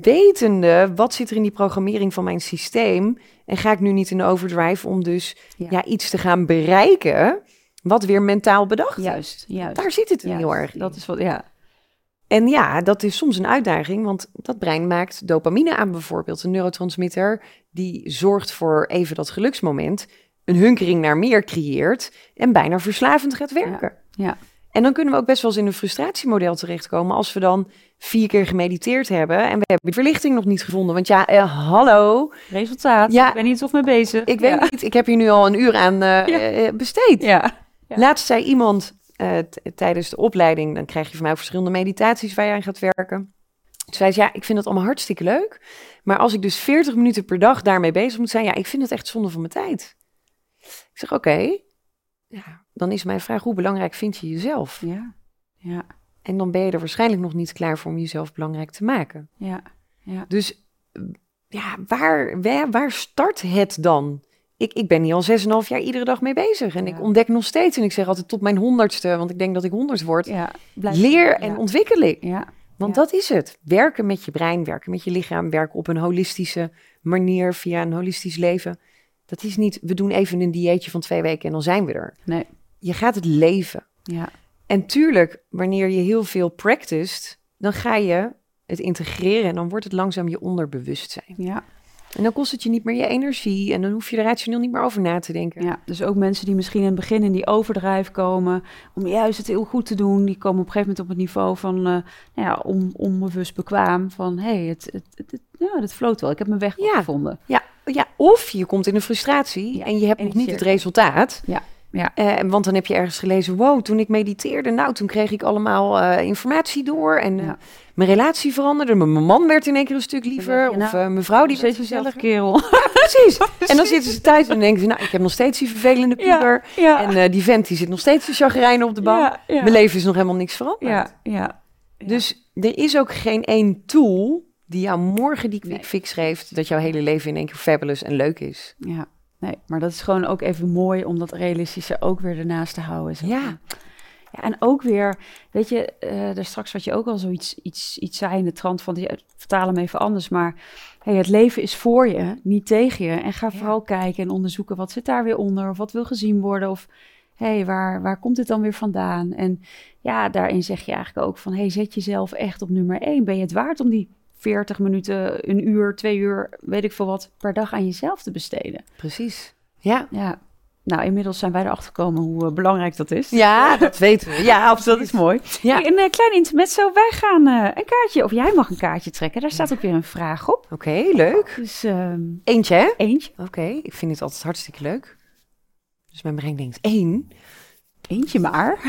Speaker 2: wetende, wat zit er in die programmering van mijn systeem? En ga ik nu niet in overdrive om dus
Speaker 1: Ja.
Speaker 2: ja. iets te gaan bereiken, wat weer mentaal bedacht is?
Speaker 1: Juist, juist.
Speaker 2: Daar zit het
Speaker 1: juist.
Speaker 2: heel erg in.
Speaker 1: Dat is wat, ja.
Speaker 2: En ja, dat is soms een uitdaging, want dat brein maakt dopamine aan bijvoorbeeld. Een neurotransmitter die zorgt voor even dat geluksmoment, een hunkering naar meer creëert en bijna verslavend gaat werken.
Speaker 1: ja.
Speaker 2: En dan kunnen we ook best wel eens in een frustratiemodel terechtkomen als we dan vier keer gemediteerd hebben en we hebben de verlichting nog niet gevonden. Want ja, eh, hallo,
Speaker 1: Resultaat.
Speaker 2: Ja.
Speaker 1: Ik ben niet of mee bezig.
Speaker 2: ik weet
Speaker 1: ja.
Speaker 2: niet, ik heb hier nu al een uur aan eh,
Speaker 1: Ja.
Speaker 2: eh, besteed.
Speaker 1: Ja.
Speaker 2: Laatst zei iemand eh, tijdens de opleiding, dan krijg je van mij ook verschillende meditaties waar je aan gaat werken. Toen zei ze, ja, ik vind het allemaal hartstikke leuk. Maar als ik dus 40 minuten per dag daarmee bezig moet zijn, ja, ik vind het echt zonde van mijn tijd. Ik zeg, oké, ja, dan is mijn vraag, hoe belangrijk vind je jezelf?
Speaker 1: Ja. Ja.
Speaker 2: En dan ben je er waarschijnlijk nog niet klaar voor om jezelf belangrijk te maken.
Speaker 1: Ja. Ja.
Speaker 2: Dus ja, waar, waar, waar start het dan? Ik, ik ben hier al 6,5 jaar iedere dag mee bezig. En
Speaker 1: Ja.
Speaker 2: ik ontdek nog steeds. En ik zeg altijd tot mijn honderdste, want ik denk dat ik honderd word.
Speaker 1: Ja. Blijf-
Speaker 2: Leer
Speaker 1: ja.
Speaker 2: en ontwikkeling.
Speaker 1: Ja.
Speaker 2: Want
Speaker 1: Ja.
Speaker 2: dat is het. Werken met je brein, werken met je lichaam, werken op een holistische manier via een holistisch leven. Dat is niet, we doen even een dieetje van twee weken en dan zijn we er.
Speaker 1: Nee.
Speaker 2: Je gaat het leven.
Speaker 1: Ja.
Speaker 2: En tuurlijk, wanneer je heel veel practiced, dan ga je het integreren en dan wordt het langzaam je onderbewustzijn.
Speaker 1: Ja.
Speaker 2: En dan kost het je niet meer je energie en dan hoef je er rationeel niet meer over na te denken.
Speaker 1: Ja, dus ook mensen die misschien in het begin in die overdrijf komen, om juist het heel goed te doen, die komen op een gegeven moment op het niveau van, eh, nou ja, on, onbewust bekwaam, van hé, hey, het, het, het, het- ja, dat floot wel, ik heb mijn weg
Speaker 2: Ja.
Speaker 1: gevonden.
Speaker 2: Ja, ja, of je komt in een frustratie
Speaker 1: Ja,
Speaker 2: en je hebt
Speaker 1: en
Speaker 2: nog niet het resultaat.
Speaker 1: Ja, ja.
Speaker 2: Eh, want dan heb je ergens gelezen, wow, toen ik mediteerde, nou, toen kreeg ik allemaal eh, informatie door en eh,
Speaker 1: Ja.
Speaker 2: mijn relatie veranderde. Mijn man werd in één keer een stuk liever. of
Speaker 1: nou,
Speaker 2: eh, mijn vrouw die werd
Speaker 1: dezelfde kerel.
Speaker 2: Precies. En dan zitten ze thuis en denken ze, nou, ik heb nog steeds die vervelende puber. En eh, die vent die zit nog steeds te chagrijnen op de bank. Mijn leven is nog helemaal niks veranderd.
Speaker 1: ja.
Speaker 2: Dus er is ook geen één tool die jou morgen die quick
Speaker 1: Nee.
Speaker 2: fix geeft, dat jouw hele leven in één keer fabulous en leuk is.
Speaker 1: Ja, nee, maar dat is gewoon ook even mooi om dat realistische ook weer ernaast te houden.
Speaker 2: Ja.
Speaker 1: ja en ook weer, weet je, eh daar straks wat je ook al zoiets iets, iets zei in de trant van, die, vertaal hem even anders, maar hey, het leven is voor je, niet tegen je. En ga
Speaker 2: Ja.
Speaker 1: vooral kijken en onderzoeken, wat zit daar weer onder, of wat wil gezien worden, of hey, waar, waar komt dit dan weer vandaan? En ja, daarin zeg je eigenlijk ook van, hey, zet jezelf echt op nummer één. Ben je het waard om die 40 minuten, een uur, twee uur, weet ik veel wat, per dag aan jezelf te besteden?
Speaker 2: Precies. Ja.
Speaker 1: Ja, nou, inmiddels zijn wij erachter gekomen hoe eh, belangrijk dat is.
Speaker 2: Ja, dat weten we. Ja,
Speaker 1: dat
Speaker 2: absoluut.
Speaker 1: is mooi.
Speaker 2: Ja.
Speaker 1: Hey, een eh, klein intermezzo. Wij gaan eh, een kaartje, of jij mag een kaartje trekken. Daar staat ook weer een vraag op.
Speaker 2: Oké, leuk.
Speaker 1: Dus ehm,
Speaker 2: Eentje, hè?
Speaker 1: eentje.
Speaker 2: Oké, ik vind dit altijd hartstikke leuk. Dus mijn brein denkt, één.
Speaker 1: Eentje maar.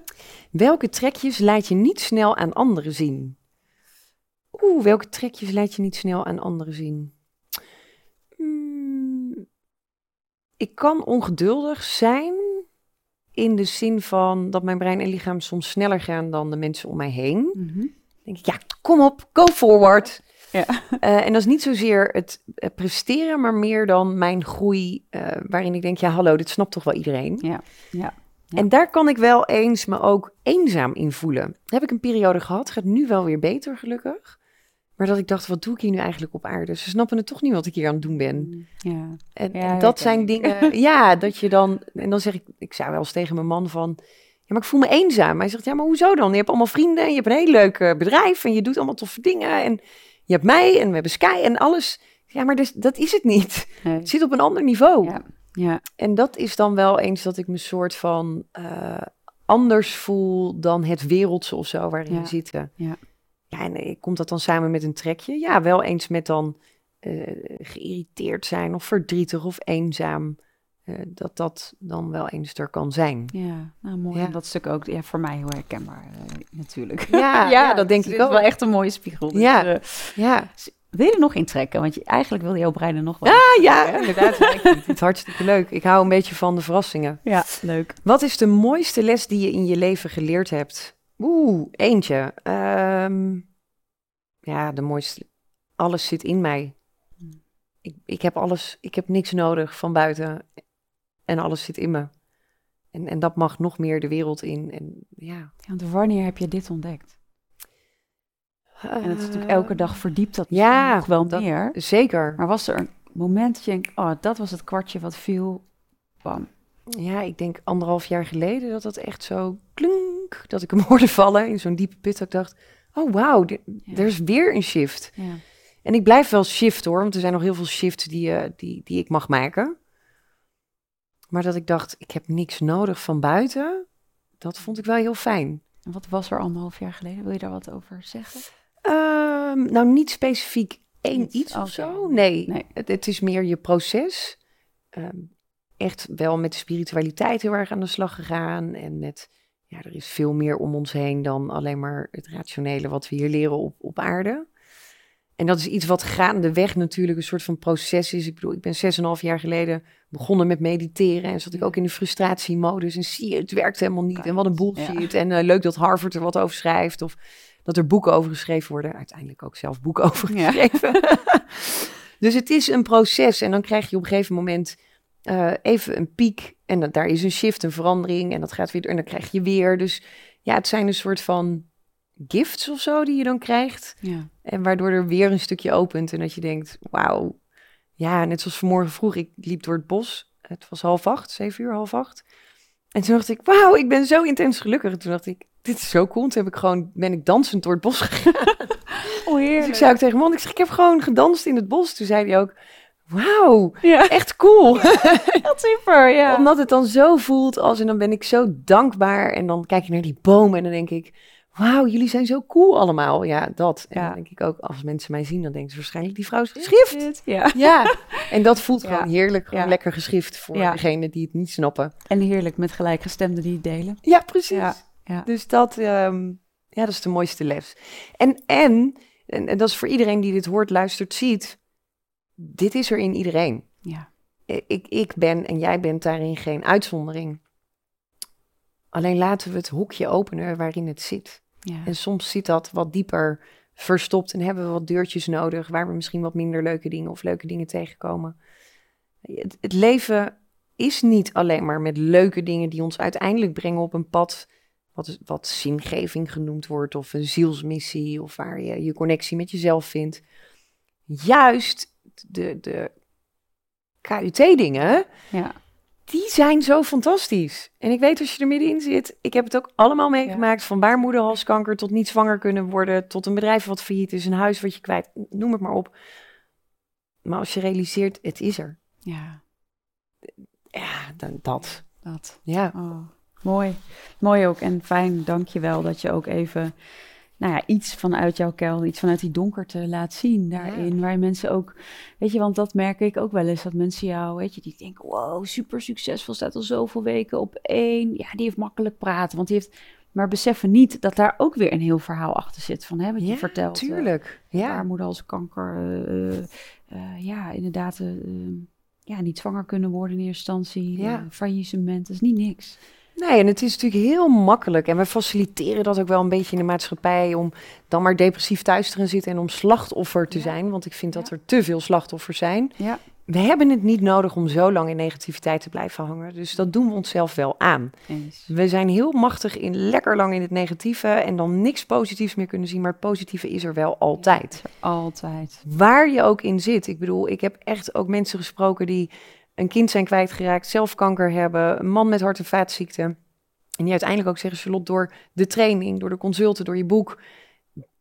Speaker 2: Welke trekjes laat je niet snel aan anderen zien? Oeh, welke trekjes laat je niet snel aan anderen zien? Hmm, ik kan ongeduldig zijn in de zin van dat mijn brein en lichaam soms sneller gaan dan de mensen om mij heen. Dan denk ik, ja, kom op, go forward.
Speaker 1: Ja.
Speaker 2: Eh, en dat is niet zozeer het presteren, maar meer dan mijn groei, eh, waarin ik denk, ja, hallo, dit snapt toch wel iedereen.
Speaker 1: Ja, ja. Ja.
Speaker 2: En daar kan ik wel eens me ook eenzaam in voelen. heb ik een periode gehad, gaat nu wel weer beter, gelukkig. Maar dat ik dacht, wat doe ik hier nu eigenlijk op aarde? Ze snappen het toch niet wat ik hier aan het doen ben.
Speaker 1: Ja,
Speaker 2: En,
Speaker 1: Ja,
Speaker 2: en
Speaker 1: dat
Speaker 2: zijn
Speaker 1: ik.
Speaker 2: dingen, ja, dat je dan... En dan zeg ik, ik zei wel eens tegen mijn man van... Ja, maar ik voel me eenzaam. Hij zegt, ja, maar hoezo dan? Je hebt allemaal vrienden en je hebt een heel leuk eh, bedrijf... en je doet allemaal toffe dingen en je hebt mij en we hebben Sky en alles. Ja, maar dus, dat is het niet.
Speaker 1: nee.
Speaker 2: Het zit op een ander niveau.
Speaker 1: ja, ja,
Speaker 2: En dat is dan wel eens dat ik me soort van eh, anders voel dan het wereldse of zo waarin we zitten.
Speaker 1: ja.
Speaker 2: Ja, en eh, komt dat dan samen met een trekje? Ja, wel eens met dan eh, geïrriteerd zijn of verdrietig of eenzaam. eh, dat dat dan wel eens er kan zijn.
Speaker 1: ja. Nou, mooi.
Speaker 2: Ja.
Speaker 1: En dat stuk ook ja, voor mij heel herkenbaar, natuurlijk.
Speaker 2: Ja, ja, dat denk ik
Speaker 1: is
Speaker 2: ook.
Speaker 1: wel echt een mooie spiegel. Dus,
Speaker 2: Ja. Ja,
Speaker 1: wil je er nog intrekken? Want je, eigenlijk wil jouw brein er nog wel.
Speaker 2: ah, ja inderdaad. Ja, ik vind het hartstikke leuk. Ik hou een beetje van de verrassingen.
Speaker 1: Ja, leuk.
Speaker 2: Wat is de mooiste les die je in je leven geleerd hebt? Oeh, eentje. Ehm, ja, de mooiste. Alles zit in mij.
Speaker 1: Hmm.
Speaker 2: Ik, ik heb alles, ik heb niks nodig van buiten. En alles zit in me. En, en dat mag nog meer de wereld in. En ja.
Speaker 1: Ja, want wanneer heb je dit ontdekt? En het is natuurlijk elke dag verdiept dat
Speaker 2: ja,
Speaker 1: ja, nog wel
Speaker 2: dat-
Speaker 1: meer.
Speaker 2: Zeker.
Speaker 1: Maar was er een moment dat je denkt, oh, dat was het kwartje wat viel? Bam.
Speaker 2: Ja, ik denk anderhalf jaar geleden dat dat echt zo klunk, dat ik hem hoorde vallen in zo'n diepe put. Dat ik dacht, oh wauw,
Speaker 1: Ja.
Speaker 2: er is weer een shift.
Speaker 1: Ja.
Speaker 2: En ik blijf wel shift hoor, want er zijn nog heel veel shifts die, eh, die, die ik mag maken. Maar dat ik dacht, ik heb niks nodig van buiten, dat vond ik wel heel fijn.
Speaker 1: En wat was er anderhalf jaar geleden? Wil je daar wat over zeggen?
Speaker 2: Ehm, nou, niet specifiek één
Speaker 1: Iets,
Speaker 2: iets of zo. Nee,
Speaker 1: Nee.
Speaker 2: Het, het is meer je proces. Ehm, echt wel met de spiritualiteit heel erg aan de slag gegaan. En met, ja, er is veel meer om ons heen dan alleen maar het rationele wat we hier leren op, op aarde. En dat is iets wat gaandeweg natuurlijk een soort van proces is. Ik bedoel, ik ben 6,5 jaar geleden begonnen met mediteren. En zat ik ook in de frustratiemodus. En zie je, het werkt helemaal niet. En wat een bullshit. En eh, leuk dat Harvard er wat over schrijft. Of dat er boeken over geschreven worden. Uiteindelijk ook zelf boeken over
Speaker 1: Ja.
Speaker 2: geschreven. dus het is een proces. En dan krijg je op een gegeven moment eh, even een piek. En dan, daar is een shift, een verandering. En dat gaat weer. En dan krijg je weer. Dus ja, het zijn een soort van gifts of zo die je dan krijgt.
Speaker 1: Ja.
Speaker 2: En waardoor er weer een stukje opent. En dat je denkt, wauw. Ja, net zoals vanmorgen vroeg. Ik liep door het bos. Het was half acht, zeven uur, half acht. En toen dacht ik, wauw, ik ben zo intens gelukkig. En toen dacht ik, dit is zo cool. Toen heb ik gewoon, ben ik dansend door het bos gegaan.
Speaker 1: Oh,
Speaker 2: Dus ik zei ook tegen man, ik zeg, ik heb gewoon gedanst in het bos. Toen zei hij ook, wauw,
Speaker 1: Ja,
Speaker 2: echt cool.
Speaker 1: heel super, ja.
Speaker 2: Omdat het dan zo voelt als, en dan ben ik zo dankbaar. En dan kijk je naar die bomen en dan denk ik, wauw, jullie zijn zo cool allemaal. Ja, dat. En
Speaker 1: Ja.
Speaker 2: dan denk ik ook, als mensen mij zien, dan denken ze waarschijnlijk, die vrouw is geschrift.
Speaker 1: Ja.
Speaker 2: Ja, en dat voelt
Speaker 1: Ja.
Speaker 2: gewoon heerlijk, gewoon lekker geschrift voor
Speaker 1: Ja.
Speaker 2: degenen die het niet snappen.
Speaker 1: En heerlijk met gelijkgestemden die het delen.
Speaker 2: Ja, precies. Dus dat, ehm, ja, dat is de mooiste les. En, en, en, en dat is voor iedereen die dit hoort, luistert, ziet, dit is er in iedereen.
Speaker 1: Ja.
Speaker 2: Ik, ik ben en jij bent daarin geen uitzondering. Alleen laten we het hoekje openen waarin het zit.
Speaker 1: ja.
Speaker 2: En soms zit dat wat dieper verstopt en hebben we wat deurtjes nodig waar we misschien wat minder leuke dingen of leuke dingen tegenkomen. Het, het leven is niet alleen maar met leuke dingen die ons uiteindelijk brengen op een pad wat, wat zingeving genoemd wordt of een zielsmissie of waar je je connectie met jezelf vindt. Juist de, de KUT-dingen,
Speaker 1: ja.
Speaker 2: die zijn zo fantastisch. En ik weet als je er middenin zit, ik heb het ook allemaal meegemaakt. Van baarmoederhalskanker tot niet zwanger kunnen worden, tot een bedrijf wat failliet is, een huis wat je kwijt, noem het maar op. Maar als je realiseert, het is er.
Speaker 1: ja.
Speaker 2: Ja, dan dat.
Speaker 1: Dat.
Speaker 2: Ja,
Speaker 1: Oh, mooi. Mooi ook en fijn, dank je wel dat je ook even nou ja, iets vanuit jouw kelder, iets vanuit die donkerte laat zien daarin. Waar mensen ook, weet je, want dat merk ik ook wel eens, dat mensen jou, weet je, die denken, wow, super succesvol, staat al zoveel weken op één. Ja, die heeft makkelijk praten, want die heeft, maar beseffen niet dat daar ook weer een heel verhaal achter zit van, hè, wat je
Speaker 2: ja
Speaker 1: vertelt. eh,
Speaker 2: tuurlijk. Ja,
Speaker 1: baarmoederhalskanker, eh, eh, eh, ja, inderdaad, ja, niet zwanger kunnen worden in eerste instantie,
Speaker 2: Ja.
Speaker 1: faillissement, dat is niet niks.
Speaker 2: Nee, en het is natuurlijk heel makkelijk. En we faciliteren dat ook wel een beetje in de maatschappij om dan maar depressief thuis te gaan zitten en om slachtoffer te
Speaker 1: Ja.
Speaker 2: zijn. Want ik vind dat
Speaker 1: Ja.
Speaker 2: er te veel slachtoffers zijn.
Speaker 1: Ja,
Speaker 2: We hebben het niet nodig om zo lang in negativiteit te blijven hangen. Dus dat doen we onszelf wel aan.
Speaker 1: eens.
Speaker 2: We zijn heel machtig in lekker lang in het negatieve en dan niks positiefs meer kunnen zien. Maar het positieve is er wel altijd.
Speaker 1: Altijd.
Speaker 2: Waar je ook in zit. Ik bedoel, ik heb echt ook mensen gesproken die een kind zijn kwijtgeraakt, zelf kanker hebben, een man met hart- en vaatziekten. En die uiteindelijk ook zeggen, Charlotte, door de training, door de consulten, door je boek.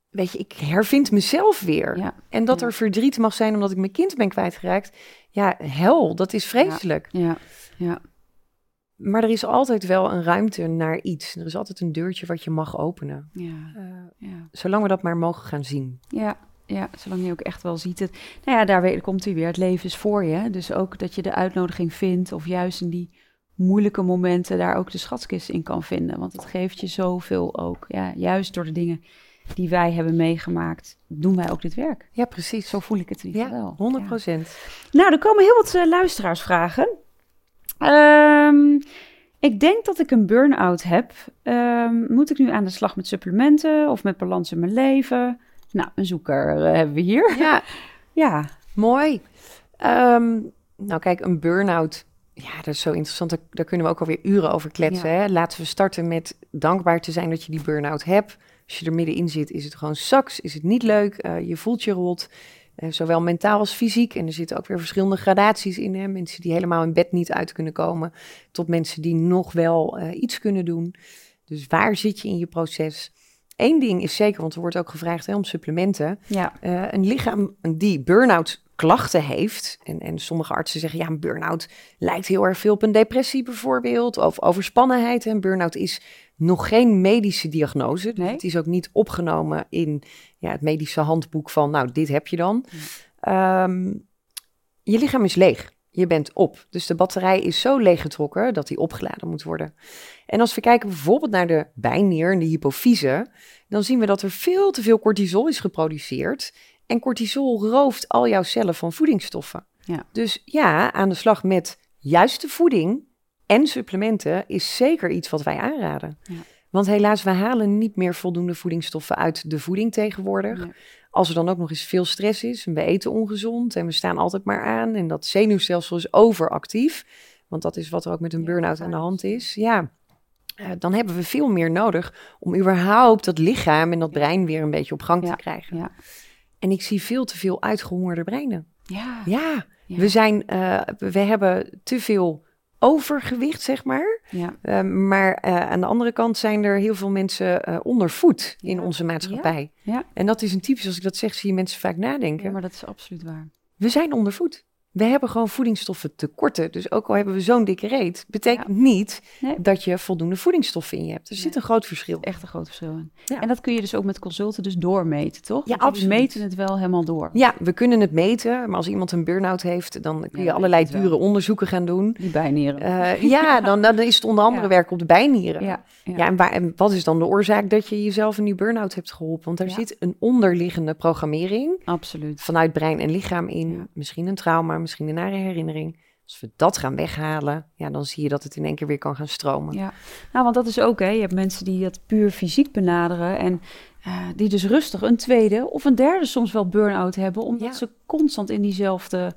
Speaker 2: Weet je, ik hervind mezelf weer.
Speaker 1: Ja,
Speaker 2: En dat
Speaker 1: Ja.
Speaker 2: er verdriet mag zijn omdat ik mijn kind ben kwijtgeraakt. Ja, hel, dat is vreselijk.
Speaker 1: ja, ja.
Speaker 2: Maar er is altijd wel een ruimte naar iets. Er is altijd een deurtje wat je mag openen.
Speaker 1: Ja,
Speaker 2: Eh,
Speaker 1: ja,
Speaker 2: zolang we dat maar mogen gaan zien.
Speaker 1: ja, ja, zolang je ook echt wel ziet het. Nou ja, daar komt hij weer. Het leven is voor je. Dus ook dat je de uitnodiging vindt, of juist in die moeilijke momenten daar ook de schatkist in kan vinden. Want het geeft je zoveel ook. Ja, juist door de dingen die wij hebben meegemaakt, doen wij ook dit werk.
Speaker 2: Ja, precies.
Speaker 1: Zo voel ik het in ieder
Speaker 2: Ja,
Speaker 1: geval.
Speaker 2: 100
Speaker 1: Ja.
Speaker 2: procent.
Speaker 1: Nou, er komen heel wat eh, luisteraarsvragen. Ehm, Ik denk dat ik een burn-out heb. Ehm, moet ik nu aan de slag met supplementen of met balans in mijn leven? Nou, een zoeker eh, hebben we hier.
Speaker 2: Ja,
Speaker 1: Ja,
Speaker 2: mooi. Ehm, nou kijk, een burn-out, ja, dat is zo interessant. Daar, daar kunnen we ook alweer uren over kletsen. Hè? Laten we starten met dankbaar te zijn dat je die burn-out hebt. Als je er middenin zit, is het gewoon saks, is het niet leuk, eh, je voelt je rot. Eh, zowel mentaal als fysiek. En er zitten ook weer verschillende gradaties in. Hè? Mensen die helemaal in bed niet uit kunnen komen. Tot mensen die nog wel iets kunnen doen. Dus waar zit je in je proces? Eén ding is zeker, want er wordt ook gevraagd hè, om supplementen.
Speaker 1: ja,
Speaker 2: Eh, een lichaam die burn-out klachten heeft. En, en sommige artsen zeggen, ja, een burn-out lijkt heel erg veel op een depressie bijvoorbeeld. Of overspannenheid. En burn-out is nog geen medische diagnose. Dus
Speaker 1: Nee.
Speaker 2: Het is ook niet opgenomen in ja, het medische handboek van, nou, dit heb je dan. Ehm, je lichaam is leeg. Je bent op. Dus de batterij is zo leeggetrokken dat die opgeladen moet worden. En als we kijken bijvoorbeeld naar de bijnier en de hypofyse, dan zien we dat er veel te veel cortisol is geproduceerd. En cortisol rooft al jouw cellen van voedingsstoffen.
Speaker 1: Ja.
Speaker 2: Dus ja, aan de slag met juiste voeding en supplementen is zeker iets wat wij aanraden.
Speaker 1: Ja.
Speaker 2: Want helaas, we halen niet meer voldoende voedingsstoffen uit de voeding tegenwoordig. Als er dan ook nog eens veel stress is en we eten ongezond en we staan altijd maar aan en dat zenuwstelsel is overactief, want dat is wat er ook met een burn-out aan de hand
Speaker 1: is
Speaker 2: ja, eh, dan hebben we veel meer nodig om überhaupt dat lichaam en dat brein weer een beetje op gang
Speaker 1: Ja,
Speaker 2: te krijgen.
Speaker 1: ja.
Speaker 2: En ik zie veel te veel uitgehongerde breinen.
Speaker 1: Ja,
Speaker 2: Ja,
Speaker 1: Ja.
Speaker 2: we zijn, eh, we hebben te veel overgewicht, zeg maar.
Speaker 1: ja.
Speaker 2: Eh, maar eh, aan de andere kant zijn er heel veel mensen eh, ondervoed in
Speaker 1: Ja.
Speaker 2: onze maatschappij.
Speaker 1: Ja.
Speaker 2: En dat is een typisch, als ik dat zeg, zie je mensen vaak nadenken.
Speaker 1: Ja, maar dat is absoluut waar.
Speaker 2: We zijn ondervoed. We hebben gewoon voedingsstoffen tekorten. Dus ook al hebben we zo'n dikke reet, betekent niet
Speaker 1: Nee.
Speaker 2: dat je voldoende voedingsstoffen in je hebt. Er zit
Speaker 1: Nee.
Speaker 2: een groot verschil.
Speaker 1: Echt een groot verschil in.
Speaker 2: Ja.
Speaker 1: En dat kun je dus ook met consulten dus doormeten, toch?
Speaker 2: Ja, absoluut.
Speaker 1: meten het wel helemaal door.
Speaker 2: Ja, we kunnen het meten, maar als iemand een burn-out heeft, dan kun je allerlei dure onderzoeken gaan doen.
Speaker 1: Die bijnieren.
Speaker 2: Eh, ja, dan, dan is het onder andere
Speaker 1: Ja.
Speaker 2: werken op de bijnieren.
Speaker 1: ja, ja.
Speaker 2: En, waar, en wat is dan de oorzaak dat je jezelf in die burn-out hebt geholpen? Want daar zit een onderliggende programmering
Speaker 1: absoluut.
Speaker 2: vanuit brein en lichaam in. Misschien een trauma, misschien een nare herinnering. Als we dat gaan weghalen, ja, dan zie je dat het in één keer weer kan gaan stromen.
Speaker 1: Ja, nou, want dat is ook, hè. Je hebt mensen die dat puur fysiek benaderen en eh, die dus rustig een tweede of een derde soms wel burn-out hebben, omdat
Speaker 2: Ja.
Speaker 1: ze constant in diezelfde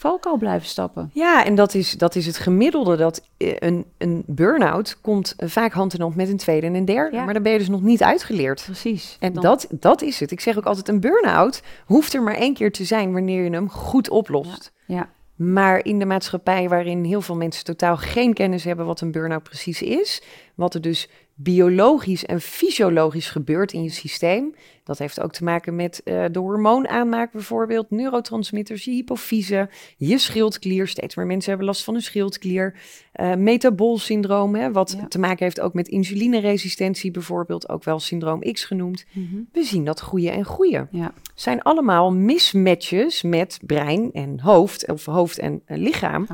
Speaker 1: valkuil blijven stappen.
Speaker 2: Ja, en dat is, dat is het gemiddelde. Dat eh, een, een burn-out komt eh, vaak hand in hand met een tweede en een derde.
Speaker 1: Ja.
Speaker 2: Maar dan ben je dus nog niet uitgeleerd.
Speaker 1: Precies.
Speaker 2: En
Speaker 1: Dan-
Speaker 2: dat, dat is het. Ik zeg ook altijd, een burn-out hoeft er maar één keer te zijn wanneer je hem goed oplost.
Speaker 1: Ja,
Speaker 2: Maar in de maatschappij waarin heel veel mensen totaal geen kennis hebben wat een burn-out precies is, wat er dus biologisch en fysiologisch gebeurt in je systeem, dat heeft ook te maken met eh, de hormoonaanmaak bijvoorbeeld, neurotransmitters, je hypofyse, je schildklier. Steeds meer mensen hebben last van hun schildklier. Eh metabool syndroom, hè, wat
Speaker 1: Ja.
Speaker 2: te maken heeft ook met insulineresistentie bijvoorbeeld, ook wel syndroom X genoemd.
Speaker 1: Mhm.
Speaker 2: We zien dat groeien en groeien
Speaker 1: ja,
Speaker 2: zijn allemaal mismatches met brein en hoofd, of hoofd en eh, lichaam,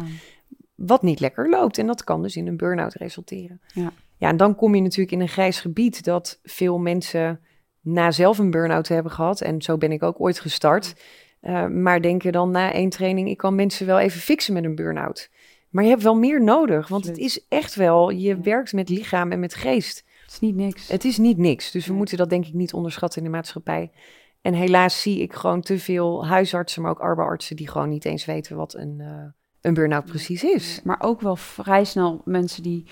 Speaker 2: wat niet lekker loopt. En dat kan dus in een burn-out resulteren.
Speaker 1: Ja.
Speaker 2: Ja, en dan kom je natuurlijk in een grijs gebied dat veel mensen na zelf een burn-out te hebben gehad, en zo ben ik ook ooit gestart, eh, maar denken dan na één training, ik kan mensen wel even fixen met een burn-out. Maar je hebt wel meer nodig, want het is echt wel, je
Speaker 1: Ja.
Speaker 2: werkt met lichaam en met geest.
Speaker 1: Het is niet niks.
Speaker 2: Het is niet niks, dus we moeten dat denk ik niet onderschatten in de maatschappij. En helaas zie ik gewoon te veel huisartsen, maar ook arbeidsartsen die gewoon niet eens weten wat een, eh, een burn-out precies is.
Speaker 1: Maar ook wel vrij snel mensen die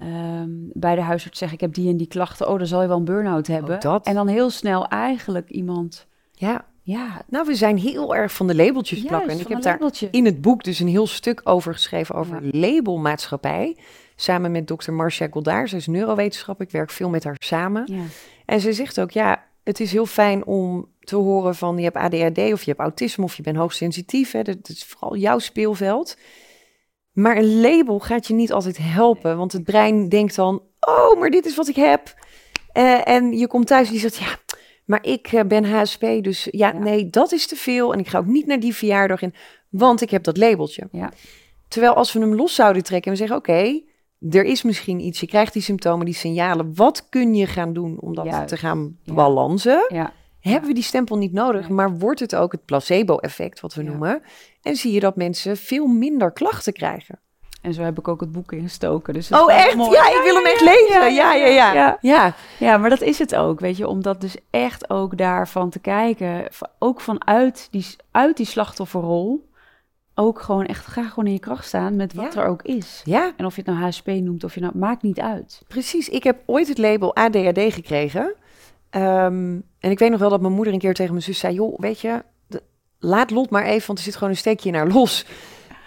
Speaker 1: ehm, bij de huisarts zeggen: Ik heb die en die klachten. Oh, dan zal je wel een burn-out hebben.
Speaker 2: Ook dat.
Speaker 1: En dan heel snel eigenlijk iemand.
Speaker 2: Ja,
Speaker 1: Ja,
Speaker 2: nou we zijn heel erg van de labeltjes
Speaker 1: juist,
Speaker 2: plakken. En ik
Speaker 1: van
Speaker 2: heb
Speaker 1: een
Speaker 2: daar
Speaker 1: labeltje.
Speaker 2: in het boek dus een heel stuk over geschreven over
Speaker 1: Ja.
Speaker 2: labelmaatschappij. Samen met dokter Marcia Goddard, zij is neurowetenschap, ik werk veel met haar samen.
Speaker 1: Ja,
Speaker 2: En ze zegt ook, ja, het is heel fijn om te horen van je hebt ADHD of je hebt autisme of je bent hoogsensitief. Hè, dat is vooral jouw speelveld. Maar een label gaat je niet altijd helpen, want het brein denkt dan, oh, maar dit is wat ik heb. Eh, en je komt thuis en die zegt, ja, maar ik eh, ben HSP, dus ja,
Speaker 1: Ja.
Speaker 2: nee, dat is te veel. En ik ga ook niet naar die verjaardag in, want ik heb dat labeltje.
Speaker 1: Ja.
Speaker 2: Terwijl als we hem los zouden trekken en we zeggen, oké, er is misschien iets, je krijgt die symptomen, die signalen. Wat kun je gaan doen om dat
Speaker 1: Juist.
Speaker 2: te gaan balansen?
Speaker 1: ja,
Speaker 2: Hebben we die stempel niet nodig,
Speaker 1: Nee.
Speaker 2: maar wordt het ook het placebo-effect, wat we
Speaker 1: Ja.
Speaker 2: noemen? En zie je dat mensen veel minder klachten krijgen.
Speaker 1: En zo heb ik ook het boek ingestoken. Dus
Speaker 2: Oh, echt?
Speaker 1: mooi.
Speaker 2: Ja, ik wil hem echt lezen. Ja, ja, ja.
Speaker 1: ja.
Speaker 2: Ja,
Speaker 1: Ja, maar dat is het ook, weet je, om dat dus echt ook daarvan te kijken, ook vanuit die, uit die slachtofferrol, ook gewoon echt graag gewoon in je kracht staan met wat
Speaker 2: Ja.
Speaker 1: er ook is.
Speaker 2: ja,
Speaker 1: En of je het nou HSP noemt, of je nou, maakt niet uit.
Speaker 2: precies. Ik heb ooit het label ADHD gekregen. Ehm, en ik weet nog wel dat mijn moeder een keer tegen mijn zus zei... joh, weet je, de- laat Lot maar even, want er zit gewoon een steekje naar los.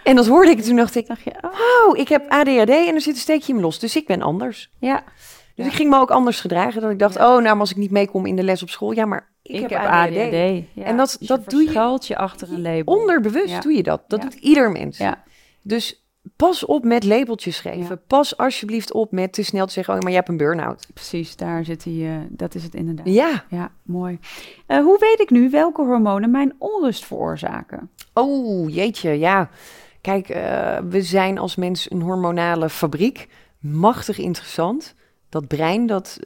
Speaker 2: En dat hoorde ik en toen dacht ik...
Speaker 1: dacht je, oh,
Speaker 2: oh, ik heb ADHD en er zit een steekje in me los, dus ik ben anders.
Speaker 1: ja,
Speaker 2: Dus
Speaker 1: Ja.
Speaker 2: ik ging me ook anders gedragen. Dat ik dacht, oh, nou, als ik niet meekom in de les op school... ja, maar ik, heb, ADHD.
Speaker 1: Ja,
Speaker 2: En dat-
Speaker 1: dus
Speaker 2: dat doe je-
Speaker 1: je achter een label.
Speaker 2: Onderbewust doe je dat. Dat doet ieder mens.
Speaker 1: Ja.
Speaker 2: Dus pas op met labeltjes geven.
Speaker 1: Ja.
Speaker 2: Pas alsjeblieft op met te snel te zeggen... oh, maar je hebt een burn-out.
Speaker 1: Precies, daar zit hij, eh, dat is het inderdaad.
Speaker 2: Ja.
Speaker 1: Ja, mooi. Eh, hoe weet ik nu welke hormonen mijn onrust veroorzaken?
Speaker 2: Oh, jeetje, ja. Kijk, eh, we zijn als mens een hormonale fabriek. Machtig interessant. Dat brein, dat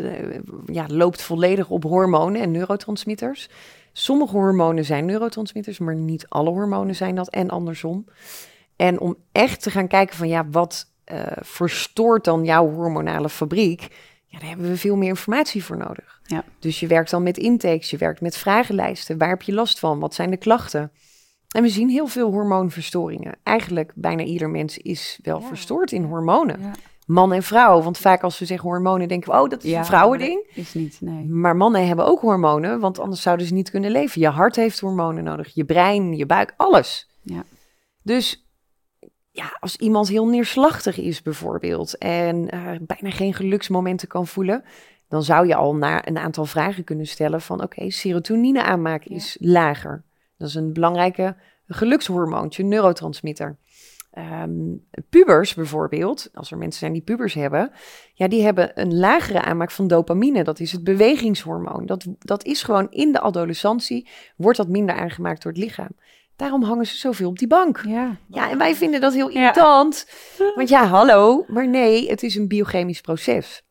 Speaker 2: ja, loopt volledig op hormonen en neurotransmitters. Sommige hormonen zijn neurotransmitters, maar niet alle hormonen zijn dat en andersom. En om echt te gaan kijken van, ja, wat eh, verstoort dan jouw hormonale fabriek? Ja, daar hebben we veel meer informatie voor nodig.
Speaker 1: Ja.
Speaker 2: Dus je werkt dan met intakes, je werkt met vragenlijsten. Waar heb je last van? Wat zijn de klachten? En we zien heel veel hormoonverstoringen. Eigenlijk bijna ieder mens is wel
Speaker 1: Ja.
Speaker 2: verstoord in hormonen.
Speaker 1: Ja.
Speaker 2: Man en vrouw. Want vaak als we zeggen hormonen, denken we, oh, dat is een vrouwending.
Speaker 1: Is niet, nee.
Speaker 2: Maar mannen hebben ook hormonen, want anders zouden ze niet kunnen leven. Je hart heeft hormonen nodig, je brein, je buik, alles.
Speaker 1: Ja.
Speaker 2: Dus ja, als iemand heel neerslachtig is bijvoorbeeld en eh, bijna geen geluksmomenten kan voelen, dan zou je al naar een aantal vragen kunnen stellen van oké, serotonine aanmaak
Speaker 1: Ja.
Speaker 2: is lager. Dat is een belangrijke gelukshormoontje, neurotransmitter. Ehm, pubers bijvoorbeeld, als er mensen zijn die pubers hebben, ja, die hebben een lagere aanmaak van dopamine. Dat is het bewegingshormoon. Dat, dat is gewoon in de adolescentie, wordt dat minder aangemaakt door het lichaam. Daarom hangen ze zoveel op die bank.
Speaker 1: Ja,
Speaker 2: Ja, en wij vinden dat heel
Speaker 1: Ja.
Speaker 2: irritant. Want ja, hallo. Maar nee, het is een biochemisch proces.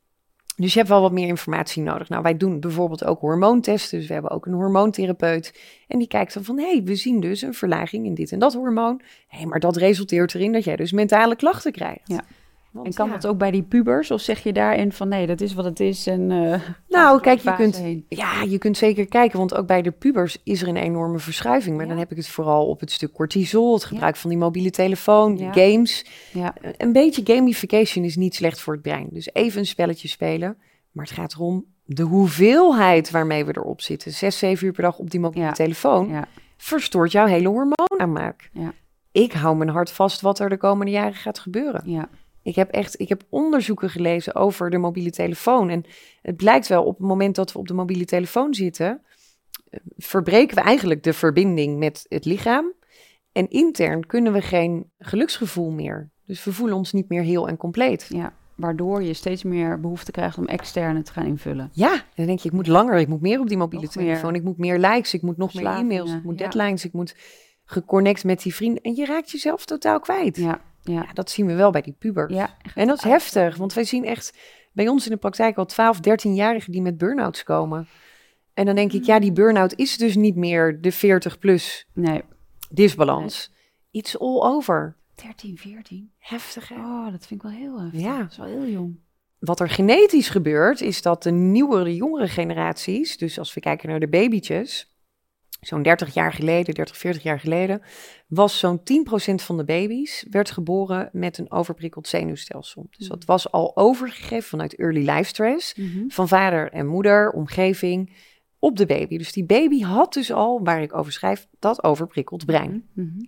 Speaker 2: Dus je hebt wel wat meer informatie nodig. Nou, wij doen bijvoorbeeld ook hormoontesten. Dus we hebben ook een hormoontherapeut. En die kijkt dan van, hé, hey, we zien dus een verlaging in dit en dat hormoon. Hé, maar dat resulteert erin dat jij dus mentale klachten krijgt.
Speaker 1: Ja.
Speaker 2: Want
Speaker 1: en kan
Speaker 2: ja,
Speaker 1: dat ook bij die pubers? Of zeg je daarin van nee, dat is wat het is en... eh,
Speaker 2: Nou, kijk, je kunt,
Speaker 1: heen.
Speaker 2: ja, je kunt zeker kijken, want ook bij de pubers is er een enorme verschuiving. Maar
Speaker 1: Ja.
Speaker 2: dan heb ik het vooral op het stuk cortisol, het gebruik van die mobiele telefoon, games.
Speaker 1: Ja,
Speaker 2: Een beetje gamification is niet slecht voor het brein. Dus even een spelletje spelen. Maar het gaat erom de hoeveelheid waarmee we erop zitten. Zes, zeven uur per dag op die mobiele telefoon.
Speaker 1: ja,
Speaker 2: Verstoort jouw hele hormoonaanmaak.
Speaker 1: Ja.
Speaker 2: Ik hou mijn hart vast wat er de komende jaren gaat gebeuren.
Speaker 1: ja,
Speaker 2: Ik heb echt ik heb onderzoeken gelezen over de mobiele telefoon. En het blijkt wel op het moment dat we op de mobiele telefoon zitten, eh, verbreken we eigenlijk de verbinding met het lichaam. En intern kunnen we geen geluksgevoel meer. Dus we voelen ons niet meer heel en compleet.
Speaker 1: ja. Waardoor je steeds meer behoefte krijgt om externe te gaan invullen.
Speaker 2: Ja, dan denk je, ik moet langer, ik moet meer op die mobiele
Speaker 1: Nog
Speaker 2: telefoon,
Speaker 1: meer.
Speaker 2: ik moet meer likes, ik moet nog meer e-mails, ik moet
Speaker 1: ja.
Speaker 2: deadlines, ik moet geconnect met die vrienden. En je raakt jezelf totaal kwijt.
Speaker 1: Ja, ja,
Speaker 2: dat zien we wel bij die pubers.
Speaker 1: ja.
Speaker 2: En dat is
Speaker 1: uit-
Speaker 2: heftig, want wij zien echt bij ons in de praktijk al 12, 13-jarigen die met burn-outs komen. En dan denk ik, ja, die burn-out is dus niet meer de 40 plus
Speaker 1: Nee,
Speaker 2: disbalans. It's all over.
Speaker 1: 13, 14.
Speaker 2: Heftig, hè?
Speaker 1: Oh, dat vind ik wel heel heftig.
Speaker 2: Ja.
Speaker 1: Dat is wel heel jong.
Speaker 2: Wat er genetisch gebeurt, is dat de nieuwere, jongere generaties, dus als we kijken naar de babytjes, zo'n 30 jaar geleden, 30, 40 jaar geleden, was zo'n 10% van de baby's werd geboren met een overprikkeld zenuwstelsel. Dus dat was al overgegeven vanuit early life stress
Speaker 1: Mhm.
Speaker 2: van vader en moeder, omgeving, op de baby. Dus die baby had dus al, waar ik over schrijf, dat overprikkeld brein.
Speaker 1: Mhm.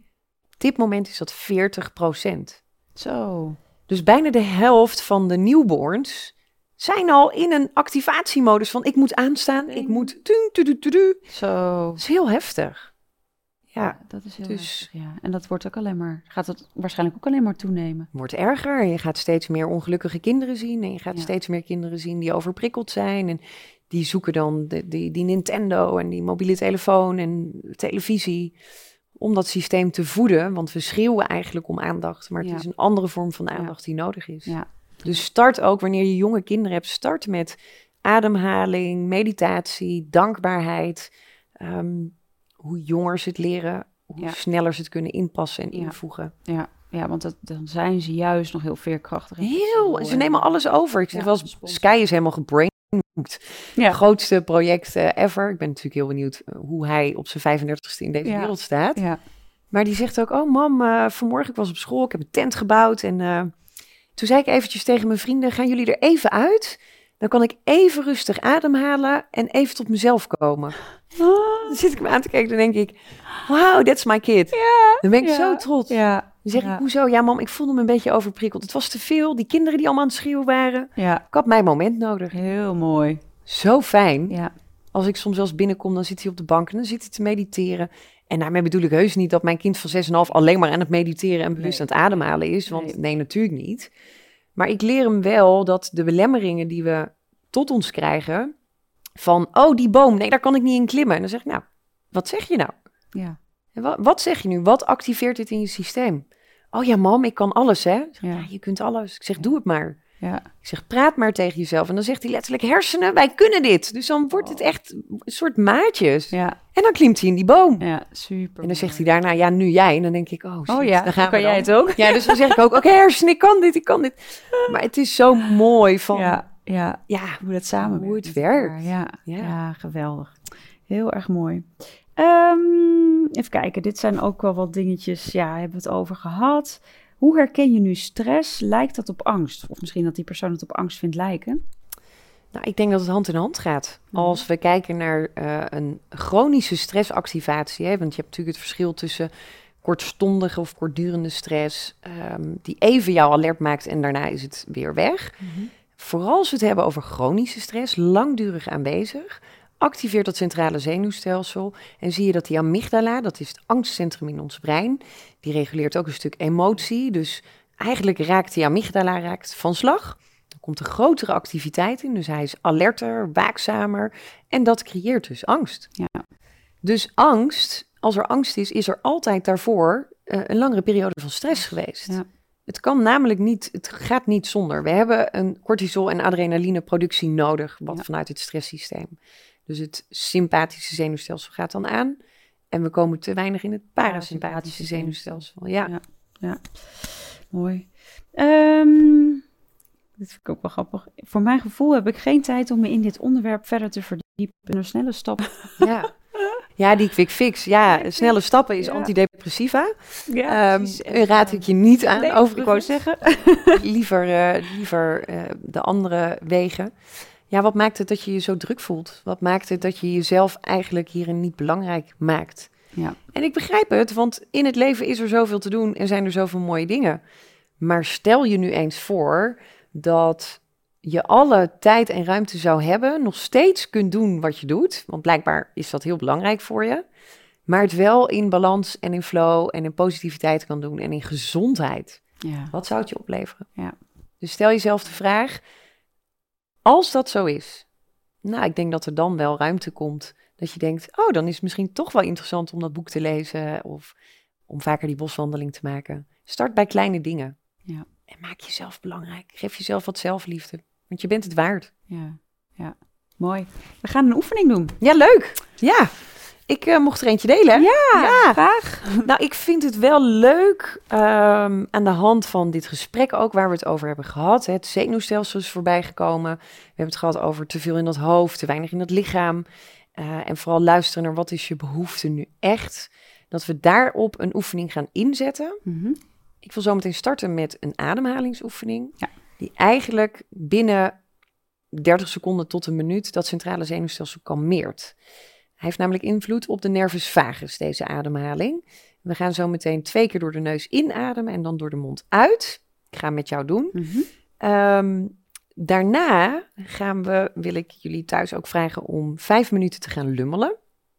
Speaker 2: Op dit moment is dat 40%.
Speaker 1: Zo.
Speaker 2: Dus bijna de helft van de newborns zijn al in een activatiemodus van ik moet aanstaan, ik moet...
Speaker 1: Zo.
Speaker 2: Dat is heel heftig. Ja,
Speaker 1: dat is heel
Speaker 2: dus-
Speaker 1: heftig, ja. En dat wordt ook alleen maar, gaat het waarschijnlijk ook alleen maar toenemen.
Speaker 2: wordt erger. Je gaat steeds meer ongelukkige kinderen zien. En je gaat
Speaker 1: Ja.
Speaker 2: steeds meer kinderen zien die overprikkeld zijn. En die zoeken dan de, die, die Nintendo en die mobiele telefoon en televisie. Om dat systeem te voeden. Want we schreeuwen eigenlijk om aandacht. Maar het is een andere vorm van aandacht die nodig is.
Speaker 1: Ja.
Speaker 2: Dus start ook wanneer je jonge kinderen hebt. Start met ademhaling, meditatie, dankbaarheid. Ehm, hoe jonger ze het leren, hoe
Speaker 1: Ja.
Speaker 2: sneller ze het kunnen inpassen en
Speaker 1: Ja.
Speaker 2: invoegen.
Speaker 1: Ja, ja, want dat, dan zijn ze juist nog heel veerkrachtig.
Speaker 2: Heel, ze
Speaker 1: en-
Speaker 2: nemen alles over. Ik zeg wel eens. Sky is helemaal gebrainwood.
Speaker 1: Ja.
Speaker 2: Grootste project eh, ever. Ik ben natuurlijk heel benieuwd eh, hoe hij op zijn 35ste in deze
Speaker 1: Ja.
Speaker 2: wereld staat.
Speaker 1: Ja,
Speaker 2: Maar die zegt ook, oh mam, eh, vanmorgen ik was op school, ik heb een tent gebouwd. En toen zei ik eventjes tegen mijn vrienden, gaan jullie er even uit? Dan kan ik even rustig ademhalen en even tot mezelf komen. Dan zit ik me aan te kijken, dan denk ik, wow, that's my kid.
Speaker 1: Ja,
Speaker 2: Dan ben ik
Speaker 1: ja,
Speaker 2: zo trots.
Speaker 1: ja,
Speaker 2: Dan zeg ik, hoezo? Ja mam, ik voelde me een beetje overprikkeld. Het was te veel, die kinderen die allemaal aan het schreeuwen waren. Ik had mijn moment nodig.
Speaker 1: heel mooi.
Speaker 2: Zo fijn.
Speaker 1: Ja,
Speaker 2: Als ik soms wel eens binnenkom, dan zit hij op de bank en dan zit hij te mediteren. En daarmee bedoel ik heus niet dat mijn kind van 6,5 alleen maar aan het mediteren en bewust
Speaker 1: Nee.
Speaker 2: aan het ademhalen is. Want
Speaker 1: Nee.
Speaker 2: nee. natuurlijk niet. Maar ik leer hem wel dat de belemmeringen die we tot ons krijgen, van oh die boom, nee daar kan ik niet in klimmen. En dan zeg ik nou, wat zeg je nou?
Speaker 1: ja,
Speaker 2: En wa- wat zeg je nu? Wat activeert dit in je systeem? Oh ja mam, ik kan alles hè. Zeg,
Speaker 1: Ja.
Speaker 2: ja, je kunt alles. Ik zeg doe het maar.
Speaker 1: Ja.
Speaker 2: Ik zeg, praat maar tegen jezelf. En dan zegt hij letterlijk, hersenen, wij kunnen dit. Dus dan wordt het echt een soort maatjes.
Speaker 1: Ja,
Speaker 2: En dan klimt hij in die boom.
Speaker 1: ja, super.
Speaker 2: En dan zegt hij daarna, ja, nu jij. En dan denk ik, oh shit,
Speaker 1: Oh ja,
Speaker 2: dan gaan
Speaker 1: kan
Speaker 2: we
Speaker 1: jij
Speaker 2: dan.
Speaker 1: het ook?
Speaker 2: Ja, dus dan zeg ik ook, oké hersenen, ik kan dit, ik kan dit. Maar het is zo mooi van, ja,
Speaker 1: Ja, ja, hoe dat samen
Speaker 2: Hoe het werkt.
Speaker 1: Ja, ja.
Speaker 2: Ja.
Speaker 1: geweldig. Heel erg mooi. Ehm, even kijken, dit zijn ook wel wat dingetjes. Ja, hebben we het over gehad. Hoe herken je nu stress? Lijkt dat op angst? Of misschien dat die persoon het op angst vindt lijken?
Speaker 2: nou, ik denk dat het hand in hand gaat.
Speaker 1: Mhm.
Speaker 2: Als we kijken naar eh, een chronische stressactivatie, hè, want je hebt natuurlijk het verschil tussen kortstondige of kortdurende stress, ehm, die even jou alert maakt en daarna is het weer weg. Vooral als we het hebben over chronische stress, langdurig aanwezig, activeert dat centrale zenuwstelsel en zie je dat die amygdala, dat is het angstcentrum in ons brein, die reguleert ook een stuk emotie. Dus eigenlijk raakt die amygdala raakt van slag. Er komt een grotere activiteit in, dus hij is alerter, waakzamer en dat creëert dus angst.
Speaker 1: Ja.
Speaker 2: Dus angst, als er angst is, is er altijd daarvoor eh, een langere periode van stress geweest.
Speaker 1: Ja.
Speaker 2: Het kan namelijk niet, het gaat niet zonder. We hebben een cortisol- en adrenalineproductie nodig, wat
Speaker 1: Ja.
Speaker 2: vanuit het stresssysteem. Dus het sympathische zenuwstelsel gaat dan aan. En we komen te weinig in het parasympathische zenuwstelsel. Ja,
Speaker 1: Ja. Mooi. Ehm, dit vind ik ook wel grappig. Voor mijn gevoel heb ik geen tijd om me in dit onderwerp verder te verdiepen. Door snelle stappen.
Speaker 2: ja. ja die quick fix. Ja, snelle stappen is
Speaker 1: Ja.
Speaker 2: antidepressiva.
Speaker 1: Ja,
Speaker 2: Ehm raad ik je niet aan,
Speaker 1: Nee,
Speaker 2: overigens.
Speaker 1: ik wou zeggen.
Speaker 2: liever, eh, liever eh, de andere wegen. Ja, wat maakt het dat je je zo druk voelt? Wat maakt het dat je jezelf eigenlijk hierin niet belangrijk maakt?
Speaker 1: Ja.
Speaker 2: En ik begrijp het, want in het leven is er zoveel te doen en zijn er zoveel mooie dingen. Maar stel je nu eens voor dat je alle tijd en ruimte zou hebben, nog steeds kunt doen wat je doet. Want blijkbaar is dat heel belangrijk voor je. Maar het wel in balans en in flow en in positiviteit kan doen en in gezondheid.
Speaker 1: Ja.
Speaker 2: Wat zou het je opleveren?
Speaker 1: Ja.
Speaker 2: Dus stel jezelf de vraag, als dat zo is, nou, ik denk dat er dan wel ruimte komt dat je denkt, oh, dan is het misschien toch wel interessant om dat boek te lezen of om vaker die boswandeling te maken. Start bij kleine dingen.
Speaker 1: Ja.
Speaker 2: En maak jezelf belangrijk. Geef jezelf wat zelfliefde, want je bent het waard.
Speaker 1: Ja. ja. Mooi. We gaan een oefening doen.
Speaker 2: Ja, leuk. Ja, ik eh, mocht er eentje delen. hè? Ja.
Speaker 1: Graag.
Speaker 2: Nou, ik vind het wel leuk ehm, aan de hand van dit gesprek ook waar we het over hebben gehad. hè. Het zenuwstelsel is voorbij gekomen. We hebben het gehad over te veel in dat hoofd, te weinig in het lichaam. Eh, en vooral luisteren naar wat is je behoefte nu echt. Dat we daarop een oefening gaan inzetten.
Speaker 1: Mhm.
Speaker 2: Ik wil zo meteen starten met een ademhalingsoefening.
Speaker 1: Ja.
Speaker 2: Die eigenlijk binnen 30 seconden tot een minuut dat centrale zenuwstelsel kalmeert. Hij heeft namelijk invloed op de nervus vagus, deze ademhaling. We gaan zo meteen twee keer door de neus inademen en dan door de mond uit. Ik ga met jou doen.
Speaker 1: Mhm.
Speaker 2: Ehm, daarna gaan we, wil ik jullie thuis ook vragen om vijf minuten te gaan lummelen.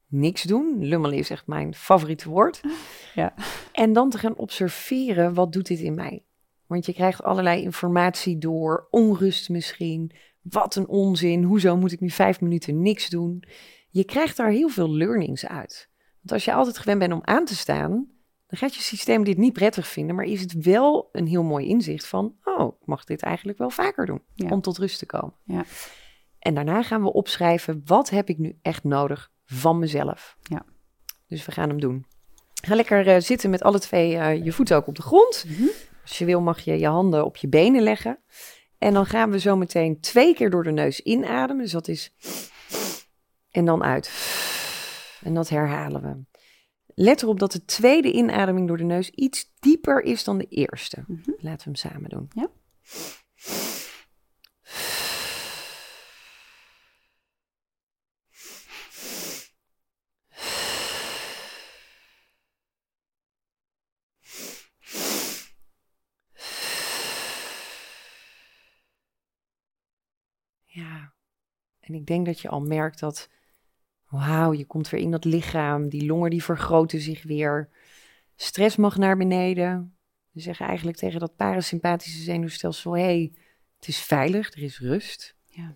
Speaker 2: Niks doen. Lummelen is echt mijn favoriete woord.
Speaker 1: Ja.
Speaker 2: En dan te gaan observeren, wat doet dit in mij? Want je krijgt allerlei informatie door, onrust misschien. Wat een onzin, hoezo moet ik nu vijf minuten niks doen? Je krijgt daar heel veel learnings uit. Want als je altijd gewend bent om aan te staan, dan gaat je systeem dit niet prettig vinden, maar is het wel een heel mooi inzicht van, oh, ik mag dit eigenlijk wel vaker doen
Speaker 1: Ja.
Speaker 2: om tot rust te komen.
Speaker 1: Ja.
Speaker 2: En daarna gaan we opschrijven, wat heb ik nu echt nodig van mezelf?
Speaker 1: Ja.
Speaker 2: Dus we gaan hem doen. Ga lekker eh, zitten met alle twee eh, je voeten ook op de grond.
Speaker 1: Mhm.
Speaker 2: Als je wil mag je je handen op je benen leggen. En dan gaan we zo meteen twee keer door de neus inademen. Dus dat is... En dan uit. En dat herhalen we. Let erop dat de tweede inademing door de neus iets dieper is dan de eerste.
Speaker 1: Mhm.
Speaker 2: Laten we hem samen doen.
Speaker 1: Ja.
Speaker 2: Ja. En ik denk dat je al merkt dat, wauw, je komt weer in dat lichaam. Die longen die vergroten zich weer. Stress mag naar beneden. We zeggen eigenlijk tegen dat parasympathische zenuwstelsel, hé, hey, het is veilig, er is rust.
Speaker 1: Ja.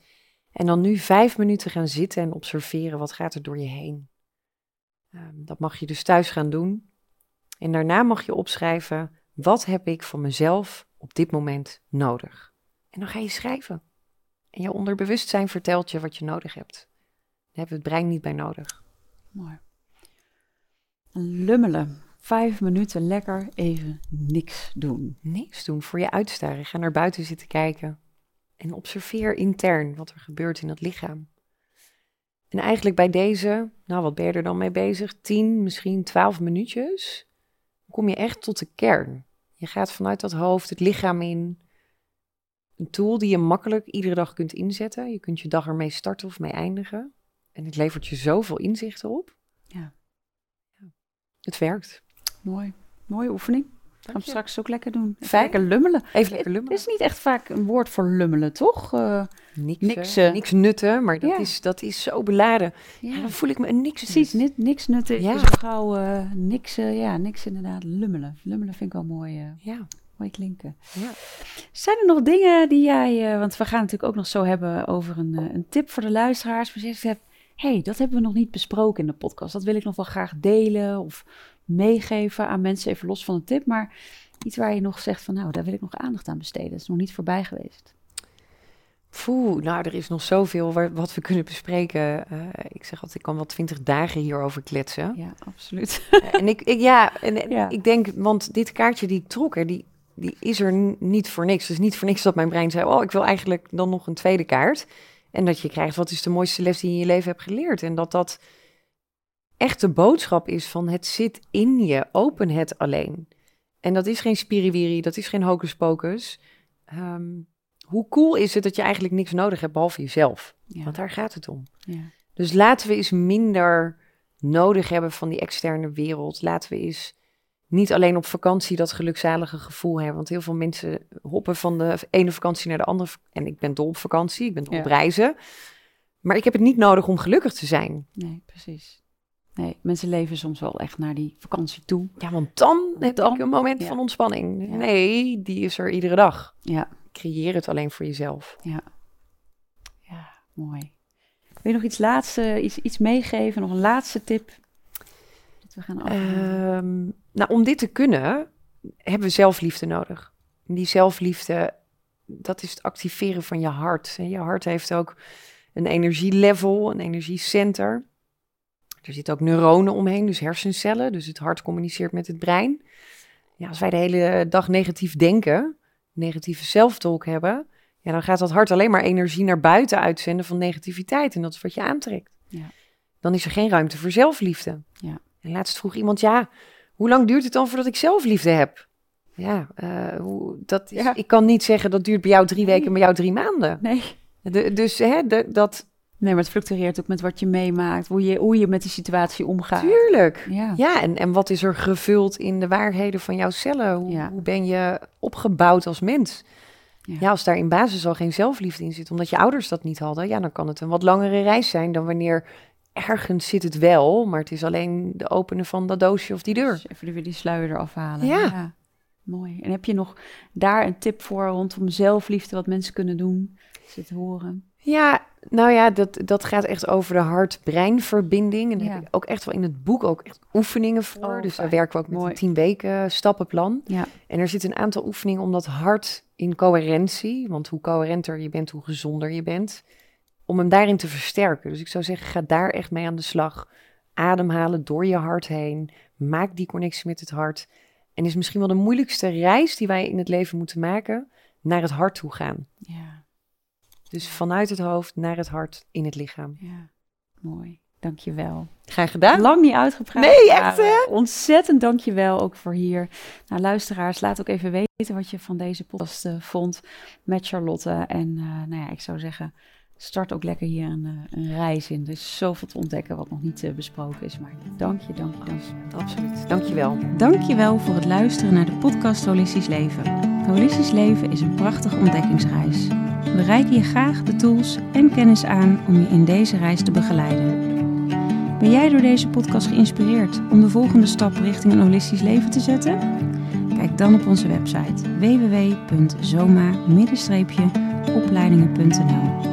Speaker 2: En dan nu vijf minuten gaan zitten en observeren wat gaat er door je heen. Ehm, dat mag je dus thuis gaan doen. En daarna mag je opschrijven, wat heb ik van mezelf op dit moment nodig? En dan ga je schrijven. En je onderbewustzijn vertelt je wat je nodig hebt. Daar hebben we het brein niet bij nodig.
Speaker 1: Mooi. Lummelen. Vijf minuten lekker even niks doen.
Speaker 2: Niks doen voor je uitstaren. Ga naar buiten zitten kijken. En observeer intern wat er gebeurt in het lichaam. En eigenlijk bij deze, nou wat ben je er dan mee bezig? 10, misschien 12 minuutjes. Dan kom je echt tot de kern. Je gaat vanuit dat hoofd het lichaam in. Een tool die je makkelijk iedere dag kunt inzetten. Je kunt je dag ermee starten of mee eindigen. En het levert je zoveel inzichten op.
Speaker 1: Ja.
Speaker 2: Ja. Het werkt.
Speaker 1: Mooi. Mooie oefening. Gaan we straks ook lekker doen. Even lekker lummelen.
Speaker 2: Even lekker
Speaker 1: Het
Speaker 2: lummelen.
Speaker 1: is niet echt vaak een woord voor lummelen, toch? Eh,
Speaker 2: Niks,
Speaker 1: niks,
Speaker 2: nutten, maar dat,
Speaker 1: ja.
Speaker 2: is, dat is zo beladen. Ja,
Speaker 1: ja,
Speaker 2: dan voel ik me niks.
Speaker 1: precies. Ni- niks nutten
Speaker 2: Ja.
Speaker 1: is gauw eh, niks, ja, niks inderdaad. Lummelen. Lummelen vind ik wel mooi, eh,
Speaker 2: Ja,
Speaker 1: mooi klinken.
Speaker 2: ja.
Speaker 1: Zijn er nog dingen die jij, want we gaan het natuurlijk ook nog zo hebben over een, een tip voor de luisteraars. Maar je zegt, hey, dat hebben we nog niet besproken in de podcast. Dat wil ik nog wel graag delen of meegeven aan mensen, even los van een tip. Maar iets waar je nog zegt van, nou, daar wil ik nog aandacht aan besteden. Dat is nog niet voorbij geweest.
Speaker 2: Poeh, nou, er is nog zoveel waar, wat we kunnen bespreken. Eh, ik zeg altijd, ik kan wel twintig dagen hierover kletsen.
Speaker 1: Ja, absoluut.
Speaker 2: en ik, ik, ja, en,
Speaker 1: Ja.
Speaker 2: ik denk, want dit kaartje die ik trok, hè, die, die is er niet voor niks. Dus niet voor niks dat mijn brein zei, oh, ik wil eigenlijk dan nog een tweede kaart. En dat je krijgt, wat is de mooiste les die je in je leven hebt geleerd? En dat dat echt de boodschap is van, het zit in je, open het alleen. En dat is geen spiriwiri, dat is geen hocus pocus. Ehm, hoe cool is het dat je eigenlijk niks nodig hebt behalve jezelf?
Speaker 1: Ja,
Speaker 2: Want daar gaat het om.
Speaker 1: ja.
Speaker 2: Dus laten we eens minder nodig hebben van die externe wereld. Laten we eens niet alleen op vakantie dat gelukzalige gevoel hebben. Want heel veel mensen hoppen van de ene vakantie naar de andere. En ik ben dol op vakantie, ik ben dol op reizen. Maar ik heb het niet nodig om gelukkig te zijn.
Speaker 1: Nee, precies. Nee, mensen leven soms wel echt naar die vakantie toe.
Speaker 2: Ja, want dan heb ik een moment
Speaker 1: ja.
Speaker 2: van ontspanning.
Speaker 1: Ja.
Speaker 2: Nee, die is er iedere dag.
Speaker 1: Ja,
Speaker 2: Creëer het alleen voor jezelf.
Speaker 1: ja. Ja, mooi. Wil je nog iets laatste, iets, iets meegeven? Nog een laatste tip? We gaan afronden.
Speaker 2: Ehm, nou, om dit te kunnen, hebben we zelfliefde nodig. En die zelfliefde, dat is het activeren van je hart. En je hart heeft ook een energielevel, een energiecenter. Er zitten ook neuronen omheen, dus hersencellen. Dus het hart communiceert met het brein. Ja, als wij de hele dag negatief denken, negatieve zelftolk hebben, ja, dan gaat dat hart alleen maar energie naar buiten uitzenden van negativiteit. En dat is wat je aantrekt.
Speaker 1: Ja.
Speaker 2: Dan is er geen ruimte voor zelfliefde.
Speaker 1: Ja.
Speaker 2: En laatst vroeg iemand, ja, hoe lang duurt het dan voordat ik zelfliefde heb? Ja, eh, hoe, dat is,
Speaker 1: Ja.
Speaker 2: ik kan niet zeggen dat duurt bij jou drie weken en bij jou drie maanden.
Speaker 1: Nee.
Speaker 2: De- dus hè, de- dat,
Speaker 1: nee, maar het fluctueert ook met wat je meemaakt. Hoe je, hoe je met die situatie omgaat.
Speaker 2: tuurlijk.
Speaker 1: Ja.
Speaker 2: Ja, en, en wat is er gevuld in de waarheden van jouw cellen? Hoe,
Speaker 1: Ja.
Speaker 2: hoe ben je opgebouwd als mens?
Speaker 1: Ja.
Speaker 2: Ja. als daar in basis al geen zelfliefde in zit, omdat je ouders dat niet hadden, ja, dan kan het een wat langere reis zijn dan wanneer ergens zit het wel, maar het is alleen de openen van dat doosje of die deur.
Speaker 1: Dus even weer die sluier eraf halen.
Speaker 2: Ja.
Speaker 1: Mooi. En heb je nog daar een tip voor rondom zelfliefde, wat mensen kunnen doen? Het horen.
Speaker 2: Ja, nou ja, dat, dat gaat echt over de hart-breinverbinding. En daar
Speaker 1: Ja.
Speaker 2: heb ik ook echt wel in het boek ook echt oefeningen voor.
Speaker 1: Oh,
Speaker 2: dus daar werken we ook met
Speaker 1: Mooi.
Speaker 2: een tien weken stappenplan.
Speaker 1: Ja.
Speaker 2: En er zitten een aantal oefeningen om dat hart in coherentie, want hoe coherenter je bent, hoe gezonder je bent, om hem daarin te versterken. Dus ik zou zeggen, ga daar echt mee aan de slag. ademhalen door je hart heen. Maak die connectie met het hart. En is misschien wel de moeilijkste reis die wij in het leven moeten maken, naar het hart toe gaan.
Speaker 1: Ja,
Speaker 2: Dus vanuit het hoofd naar het hart in het lichaam.
Speaker 1: ja. Mooi. Dankjewel.
Speaker 2: Graag gedaan.
Speaker 1: Lang niet uitgepraat.
Speaker 2: Nee, echt, hè?
Speaker 1: eh, Ontzettend dankjewel ook voor hier. Nou, luisteraars, laat ook even weten wat je van deze podcast eh, vond met Charlotte. En eh, nou ja, ik zou zeggen, start ook lekker hier een, eh, een reis in. Er is zoveel te ontdekken wat nog niet eh, besproken is. Maar dank je, dank je, dank je.
Speaker 2: Absoluut. Dankjewel.
Speaker 1: Dankjewel voor het luisteren naar de podcast Holistisch Leven. Holistisch Leven is een prachtige ontdekkingsreis. We reiken je graag de tools en kennis aan om je in deze reis te begeleiden. Ben jij door deze podcast geïnspireerd om de volgende stap richting een holistisch leven te zetten? Kijk dan op onze website www.zoma-opleidingen.nl